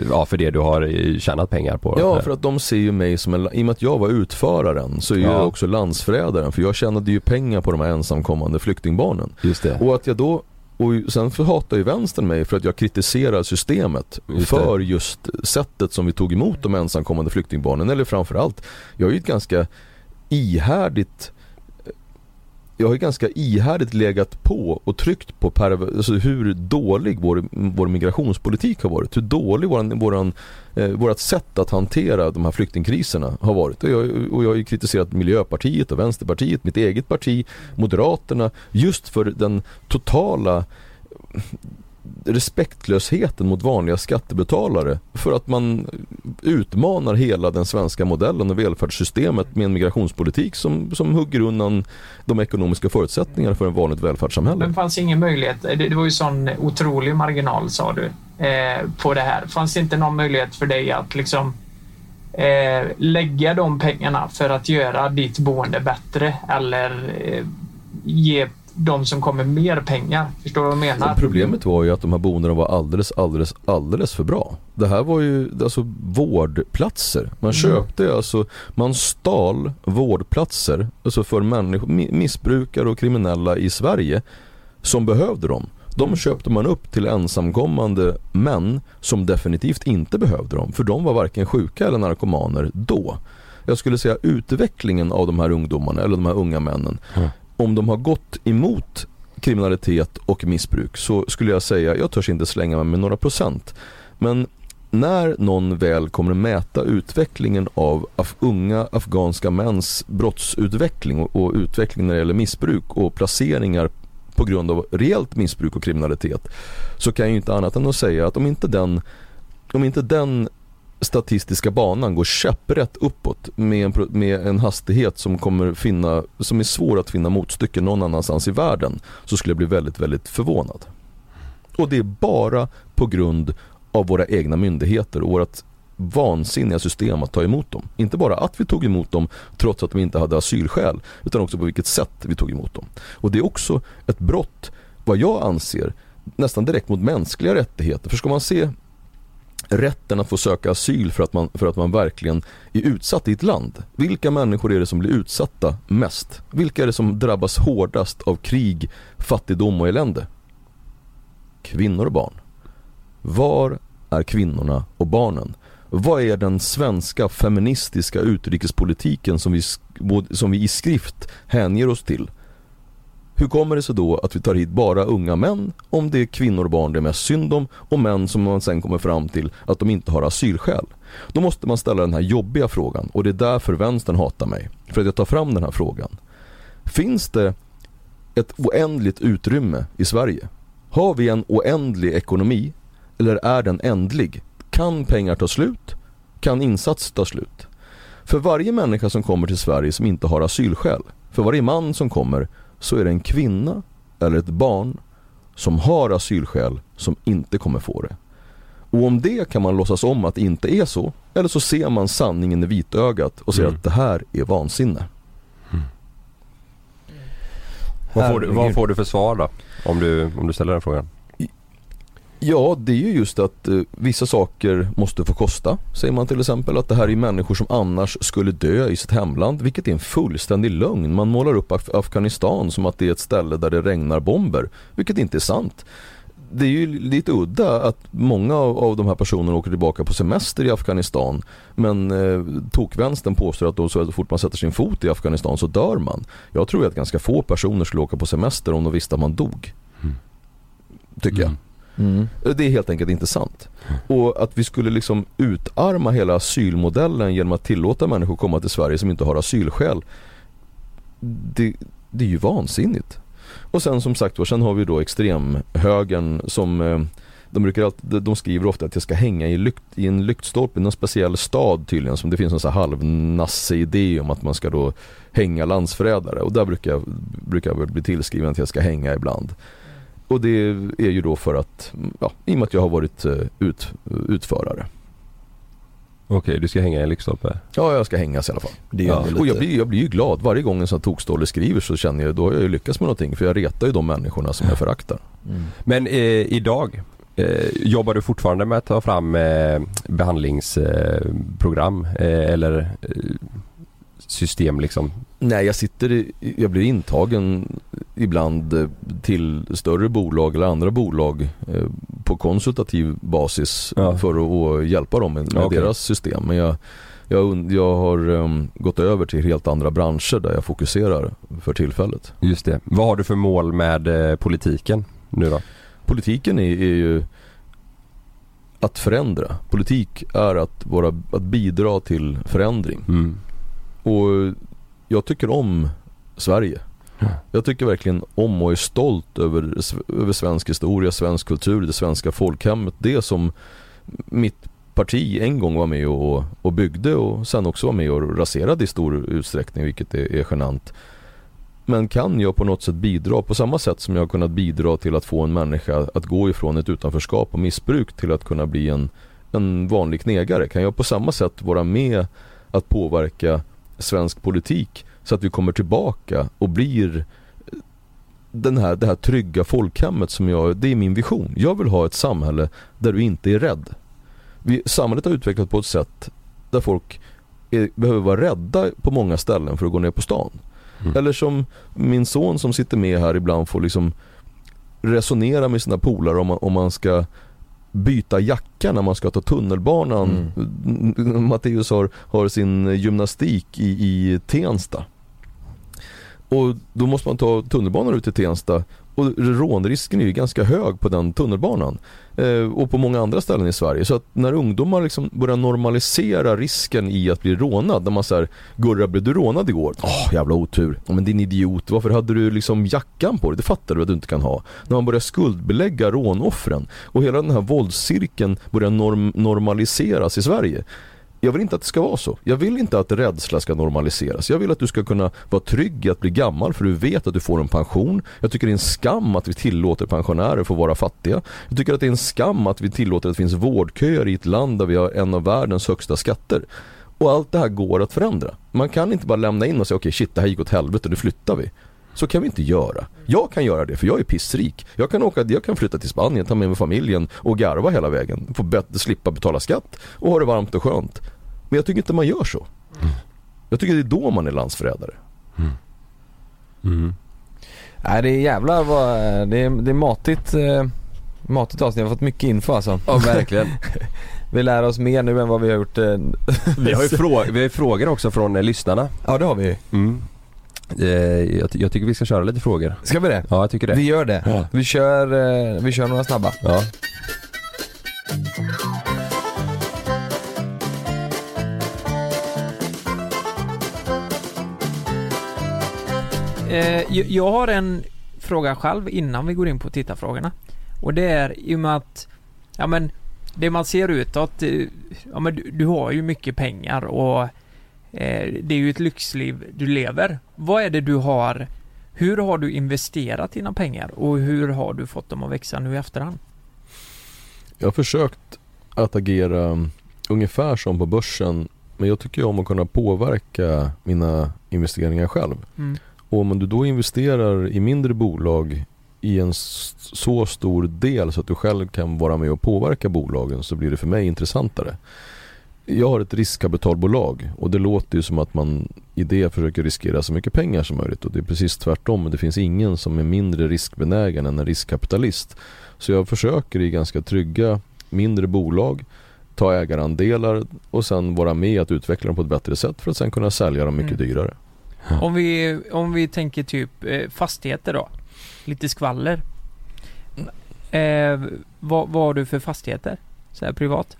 ja för det du har eh, tjänat pengar på? Ja, för att de ser ju mig som en, i och med att jag var utföraren så är Ja. jag också landsförrädaren för jag tjänade ju pengar på de här ensamkommande flyktingbarnen. Just det. Och att jag då och sen hatar ju vänstern mig för att jag kritiserar systemet Just för just sättet som vi tog emot de ensamkommande flyktingbarnen. Eller framförallt, jag har ju ett ganska ihärdigt jag har ju ganska ihärdigt legat på och tryckt på per, alltså hur dålig vår, vår migrationspolitik har varit. Hur dålig våran, våran, eh, vårat sätt att hantera de här flyktingkriserna har varit. Och jag, och jag har ju kritiserat Miljöpartiet och Vänsterpartiet, mitt eget parti, Moderaterna just för den totala respektlösheten mot vanliga skattebetalare för att man utmanar hela den svenska modellen och välfärdssystemet med en migrationspolitik som, som hugger undan de ekonomiska förutsättningarna för en vanligt välfärdssamhälle. Men fanns ingen möjlighet, det, det var ju sån otrolig marginal sa du, eh, på det här. Fanns det inte någon möjlighet för dig att liksom eh, lägga de pengarna för att göra ditt boende bättre eller eh, ge de som kommer mer pengar? Förstår du vad jag menar? Problemet var ju att de här boendena var alldeles, alldeles, alldeles för bra. Det här var ju alltså vårdplatser. Man köpte alltså, man stal vårdplatser alltså för människor, mi- missbrukare och kriminella i Sverige som behövde dem. De köpte man upp till ensamkommande män som definitivt inte behövde dem. För de var varken sjuka eller narkomaner då. Jag skulle säga utvecklingen av de här ungdomarna eller de här unga männen. Om de har gått emot kriminalitet och missbruk så skulle jag säga, jag törs inte slänga mig med några procent. Men när någon väl kommer mäta utvecklingen av af unga afghanska mäns brottsutveckling och, och utveckling när det gäller missbruk och placeringar på grund av reellt missbruk och kriminalitet så kan jag ju inte annat än att säga att om inte den, om inte den statistiska banan går käpprätt uppåt med en, med en hastighet som kommer finna, som är svår att finna motstycke någon annanstans i världen så skulle jag bli väldigt, väldigt förvånad. Och det är bara på grund av våra egna myndigheter och vårt vansinniga system att ta emot dem. Inte bara att vi tog emot dem trots att de inte hade asylskäl utan också på vilket sätt vi tog emot dem. Och det är också ett brott, vad jag anser, nästan direkt mot mänskliga rättigheter. För ska man se rätten att få söka asyl för att, man, för att man verkligen är utsatt i ett land. Vilka människor är det som blir utsatta mest? Vilka är det som drabbas hårdast av krig, fattigdom och elände? Kvinnor och barn. Var är kvinnorna och barnen? Vad är den svenska feministiska utrikespolitiken som vi, som vi i skrift hänger oss till? Hur kommer det sig då att vi tar hit bara unga män om det är kvinnor och barn det är mest synd om och män som man sen kommer fram till att de inte har asylskäl? Då måste man ställa den här jobbiga frågan och det är därför vänstern hatar mig. För att jag tar fram den här frågan. Finns det ett oändligt utrymme i Sverige? Har vi en oändlig ekonomi eller är den ändlig? Kan pengar ta slut? Kan insats ta slut? För varje människa som kommer till Sverige som inte har asylskäl, för varje man som kommer så är det en kvinna eller ett barn som har asylskäl som inte kommer få det. Och om det kan man låtsas om att det inte är så, eller så ser man sanningen i vitögat och säger Mm. att det här är vansinne. Vad får, du, vad får du för svar då? Om du, om du ställer den frågan. Ja, det är ju just att eh, vissa saker måste få kosta, säger man till exempel. Att det här är människor som annars skulle dö i sitt hemland, vilket är en fullständig lögn. Man målar upp Af- Afghanistan som att det är ett ställe där det regnar bomber, vilket inte är sant. Det är ju lite udda att många av, av de här personerna åker tillbaka på semester i Afghanistan men eh, tokvänstern påstår att då så fort man sätter sin fot i Afghanistan så dör man. Jag tror att ganska få personer skulle åka på semester om de visste att man dog. Tycker jag. Mm. Mm. Det är helt enkelt inte sant. Och att vi skulle liksom utarma hela asylmodellen genom att tillåta människor komma till Sverige som inte har asylskäl. Det, det är ju vansinnigt. Och sen som sagt var, sen har vi då extremhögern som eh, de, brukar alltid, de skriver ofta att jag ska hänga i, lykt, i en lyktstolpe i någon speciell stad tydligen. Som det finns en sån här halvnasse idé om att man ska då hänga landsförrädare. Och där brukar jag, brukar jag bli tillskriven att jag ska hänga ibland. Och det är ju då för att, ja, i och med att jag har varit eh, ut, utförare. Okej, du ska hänga i lyktstolpe? Ja, jag ska hängas i alla fall. Ja. Och jag blir, jag blir ju glad varje gång en sån tokstolle skriver så känner jag då har jag ju lyckats med någonting för jag retar ju de människorna som jag föraktar. Mm. Men eh, idag, eh, jobbar du fortfarande med att ta fram eh, behandlingsprogram eh, eller eh, system liksom? Nej, jag sitter jag blir intagen ibland eh, till större bolag eller andra bolag eh, på konsultativ basis Ja. för att, hjälpa dem med, Okej. deras system. Men jag, jag, jag har um, gått över till helt andra branscher där jag fokuserar för tillfället. Just det. Vad har du för mål med eh, politiken nu då? Politiken är, är ju att förändra. Politik är att, vara, att bidra till förändring. Mm. Och jag tycker om Sverige. Ja. Jag tycker verkligen om och är stolt över, över svensk historia, svensk kultur, det svenska folkhemmet. Det som mitt parti en gång var med och, och byggde och sen också var med och raserade i stor utsträckning, vilket är, är genant. Men kan jag på något sätt bidra på samma sätt som jag har kunnat bidra till att få en människa att gå ifrån ett utanförskap och missbruk till att kunna bli en, en vanlig knegare? Kan jag på samma sätt vara med att påverka svensk politik så att vi kommer tillbaka och blir den här, det här trygga folkhemmet som jag, det är min vision. Jag vill ha ett samhälle där du inte är rädd. Vi, samhället har utvecklats på ett sätt där folk är, behöver vara rädda på många ställen för att gå ner på stan. Mm. Eller som min son som sitter med här ibland får liksom resonera med sina polare om, man- om man ska byta jacka när man ska ta tunnelbanan. Matteus har, har sin gymnastik i, i Tensta. Och då måste man ta tunnelbanan ut till Tensta och rånrisken är ju ganska hög på den tunnelbanan. Eh, och på många andra ställen i Sverige. Så att när ungdomar liksom börjar normalisera risken i att bli rånad. När man säger Gurra blev du rånad igår? Åh jävla otur. Ja, men din idiot, varför hade du liksom jackan på dig? Det fattar du att du inte kan ha. När man börjar skuldbelägga rånoffren och hela den här våldscirkeln börjar norm- normaliseras i Sverige. Jag vill inte att det ska vara så. Jag vill inte att rädsla ska normaliseras. Jag vill att du ska kunna vara trygg i att bli gammal för du vet att du får en pension. Jag tycker det är en skam att vi tillåter pensionärer få vara fattiga. Jag tycker att det är en skam att vi tillåter att det finns vårdköer i ett land där vi har en av världens högsta skatter. Och allt det här går att förändra. Man kan inte bara lämna in och säga okej shit det här gick åt helvete, nu flyttar vi. Så kan vi inte göra. Jag kan göra det för jag är pissrik. Jag kan, åka, jag kan flytta till Spanien, ta med mig familjen och garva hela vägen. Få bet- slippa betala skatt och ha det varmt och skönt. Men jag tycker inte man gör så. Jag tycker det är då man är landsförrädare. Mm. Nej det är jävlar vad, det är, det är matigt, eh, matigt avsnitt. Jag har fått mycket info alltså. Ja verkligen. Vi lär oss mer nu än vad vi har gjort. Eh, Vi har ju frå- vi har ju frågor också från eh, lyssnarna. ja det har vi ju. Mm. Eh, jag, ty- jag tycker vi ska köra lite frågor. Ska vi det? Ja jag tycker det. Vi gör det. Ja. Vi kör, eh, vi kör några snabba. Ja. Jag- jag har en fråga själv innan vi går in på tittarfrågorna. Och det är i och med att, ja men, det man ser utåt, eh, ja men du, du har ju mycket pengar och eh, det är ju ett lyxliv du lever. Vad är det du har, hur har du investerat dina pengar och hur har du fått dem att växa nu i efterhand? Jag har försökt att agera ungefär som på börsen men jag tycker om att kunna påverka mina investeringar själv. Mm. Och om du då investerar i mindre bolag i en så stor del så att du själv kan vara med och påverka bolagen så blir det för mig intressantare. Jag har ett riskkapitalbolag och det låter ju som att man i det försöker riskera så mycket pengar som möjligt och det är precis tvärtom. Det finns ingen som är mindre riskbenägen än en riskkapitalist. Så jag försöker i ganska trygga mindre bolag ta ägarandelar och sen vara med att utveckla dem på ett bättre sätt för att sen kunna sälja dem mycket Mm. dyrare. Om vi, om vi tänker typ eh, fastigheter då. Lite skvaller. Eh, vad, vad har du för fastigheter? Så här privat?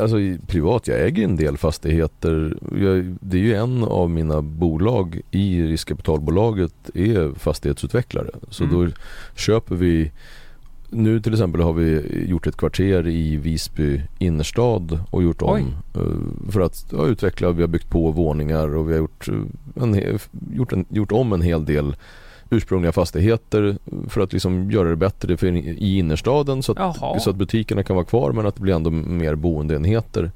Alltså i- privat, jag äger en del fastigheter. Jag, det är ju en av mina bolag i riskkapitalbolaget är fastighetsutvecklare. Så Mm. då köper vi nu till exempel har vi gjort ett kvarter i Visby innerstad och gjort om eh, för att ja, utveckla. Vi har byggt på våningar och vi har gjort, eh, en, gjort, en, gjort om en hel del ursprungliga fastigheter för att liksom göra det bättre för, i innerstaden så att så att butikerna kan vara kvar men att det blir ändå mer boendeenheter.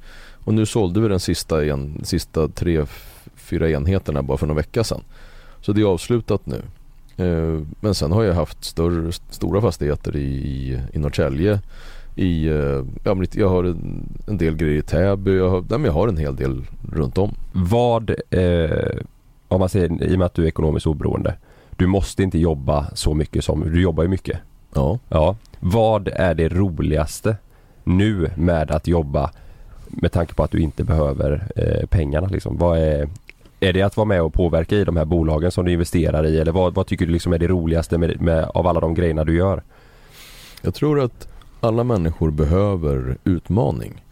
Och nu sålde vi den sista, en, sista tre, fyra enheterna bara för några vecka sedan. Så det är avslutat nu. Eh, men sen har jag haft större, stora fastigheter i, i, i Norrtälje. I, eh, ja, jag har en, en del grejer i Täby. Jag har, nej, men jag har en hel del runt om. Vad, eh, om man säger i och med att du är ekonomiskt oberoende. Du måste inte jobba så mycket som, du jobbar ju mycket. Ja. Ja. Vad är det roligaste nu med att jobba med tanke på att du inte behöver eh, pengarna liksom? Vad är, är det att vara med och påverka i de här bolagen som du investerar i eller vad, vad tycker du liksom är det roligaste med, med, av alla de grejerna du gör? Jag tror att alla människor behöver utmaning.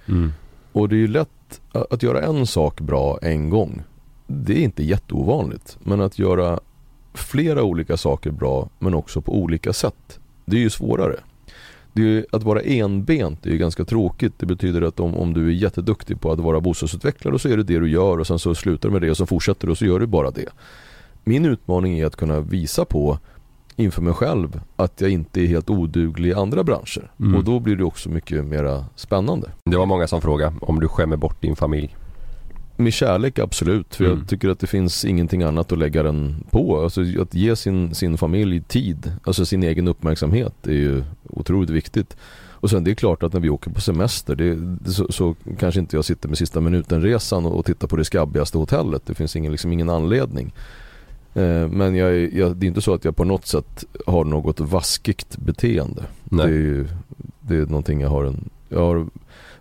Och det är ju lätt att att göra en sak bra en gång. Det är inte jätteovanligt. Men att göra flera olika saker bra men också på olika sätt. Det är ju svårare. Ju, att vara enbent är ju ganska tråkigt. Det betyder att om, om du är jätteduktig på att vara bostadsutvecklare så är det det du gör och sen så slutar du med det och så fortsätter du och så gör du bara det. Min utmaning är att kunna visa på inför mig själv att jag inte är helt oduglig i andra branscher. Mm. Och då blir det också mycket mera spännande. Det var många som frågade om du skämmer bort din familj. Med kärlek absolut, för Mm. jag tycker att det finns ingenting annat att lägga den på. Alltså att ge sin, sin familj tid, alltså sin egen uppmärksamhet är ju otroligt viktigt. Och sen det är klart att när vi åker på semester det, så, så kanske inte jag sitter med sista minuten-resan och, och tittar på det skabbigaste hotellet. Det finns ingen, liksom ingen anledning. Eh, men jag, jag, det är inte så att jag på något sätt har något vaskigt beteende. Nej. Det är ju det är någonting jag har en, jag har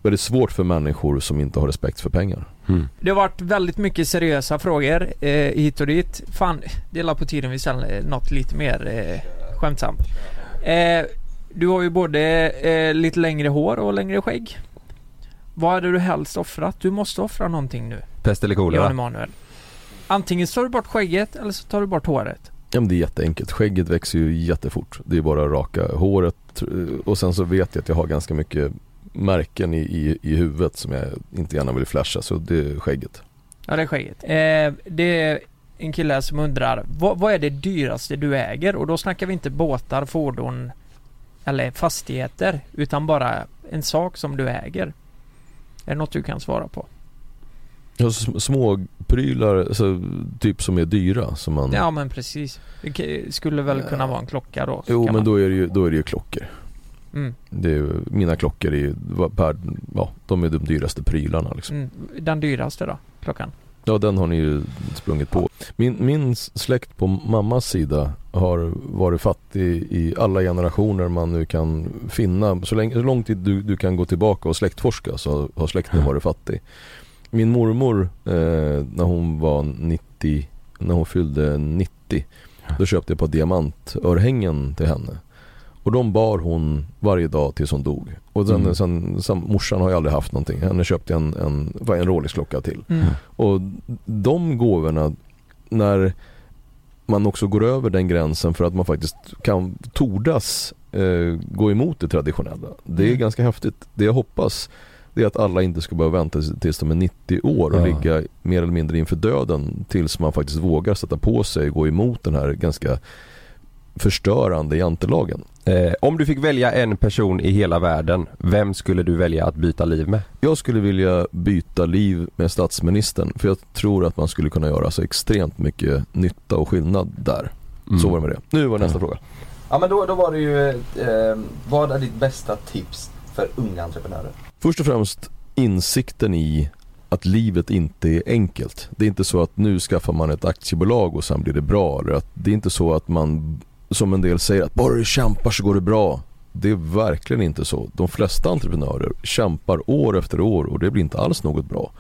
väldigt svårt för människor som inte har respekt för pengar. Mm. Det har varit väldigt mycket seriösa frågor eh, hit och dit. Fan, det är på tiden vi ställer något lite mer eh, skämtsamt. Eh, du har ju både eh, lite längre hår och längre skägg. Vad hade du helst offrat? Du måste offra någonting nu, Pest eller Jan kolera? Emanuel. Antingen så tar du bort skägget eller så tar du bort håret. Ja, men det är jätteenkelt. Skägget växer ju jättefort. Det är bara att raka håret och sen så vet jag att jag har ganska mycket märken i, i, i huvudet som jag inte gärna vill flasha så det är skägget. Ja, det är skägget. Eh, det är en kille som undrar, vad, vad är det dyraste du äger? Och då snackar vi inte båtar, fordon eller fastigheter, utan bara en sak som du äger. Är det något du kan svara på? Ja, små prylar, alltså, typ som är dyra som man Ja men precis. Det skulle väl kunna Ja. vara en klocka då? Jo men man- då är det ju, då är det ju klockor. Mm, Det är, ju- mina klockor är per, ja, de är de dyraste prylarna liksom. mm. Den dyraste då? Klockan? Ja den har ni ju sprungit på. Min, min släkt på mammas sida har varit fattig i alla generationer man nu kan finna. Så, länge, så lång tid du, du kan gå tillbaka och släktforska så har släkten varit fattig. Min mormor eh, när hon var 90, när hon fyllde 90 då köpte jag ett par diamantörhängen till henne. Och de bar hon varje dag tills hon dog. Och sen, Mm. sen, sen morsan har ju aldrig haft någonting. Henne köpte jag en, en, en Rolex-klocka till. Mm. Och de gåvorna, när man också går över den gränsen för att man faktiskt kan tordas eh, gå emot det traditionella. Det är Mm. ganska häftigt. Det jag hoppas det är att alla inte ska behöva vänta tills de är 90 år och Ja. ligga mer eller mindre inför döden tills man faktiskt vågar sätta på sig och gå emot den här ganska förstörande jantelagen. Eh, om du fick välja en person i hela världen, vem skulle du välja att byta liv med? Jag skulle vilja byta liv med statsministern för jag tror att man skulle kunna göra så extremt mycket nytta och skillnad där. Mm. Så var det med det. Nu var nästa fråga. Ja men då, då var det ju, eh, vad är ditt bästa tips för unga entreprenörer? Först och främst insikten i att livet inte är enkelt. Det är inte så att nu skaffar man ett aktiebolag och sen blir det bra. Eller att det är inte så att man, som en del säger, att bara du kämpar så går det bra. Det är verkligen inte så. De flesta entreprenörer kämpar år efter år och det blir inte alls något bra.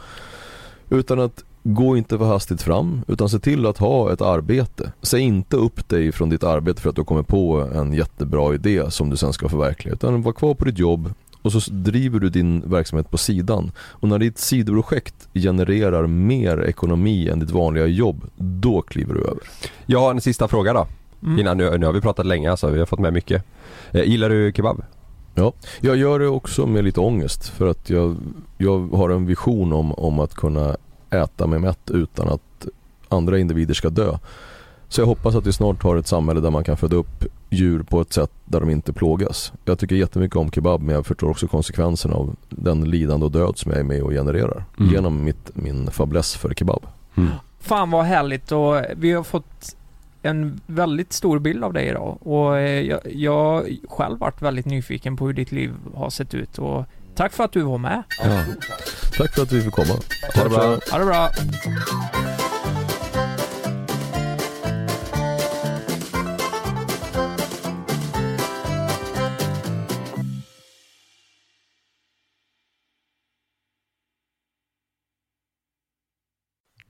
Utan att gå inte för hastigt fram utan se till att ha ett arbete. Säg inte upp dig från ditt arbete för att du har kommit på en jättebra idé som du sen ska förverkliga. Utan var kvar på ditt jobb och så driver du din verksamhet på sidan. Och när ditt sidoprojekt genererar mer ekonomi än ditt vanliga jobb, då kliver du över. Jag har en sista fråga då. Mm. Innan nu, nu har vi pratat länge alltså, vi har fått med mycket. Eh, gillar du kebab? Jag gör det också med lite ångest för att jag, jag har en vision om, om att kunna äta mig mätt utan att andra individer ska dö. Så jag hoppas att vi snart har ett samhälle där man kan föda upp djur på ett sätt där de inte plågas. Jag tycker jättemycket om kebab men jag förstår också konsekvenserna av den lidande och död som jag är med och genererar Mm. genom mitt, min fäbless för kebab. Fan vad härligt och vi har fått en väldigt stor bild av dig idag och eh, jag, jag har själv varit väldigt nyfiken på hur ditt liv har sett ut och tack för att du var med. Ja. Tack för att vi fick komma. Ha det bra. Ha det bra.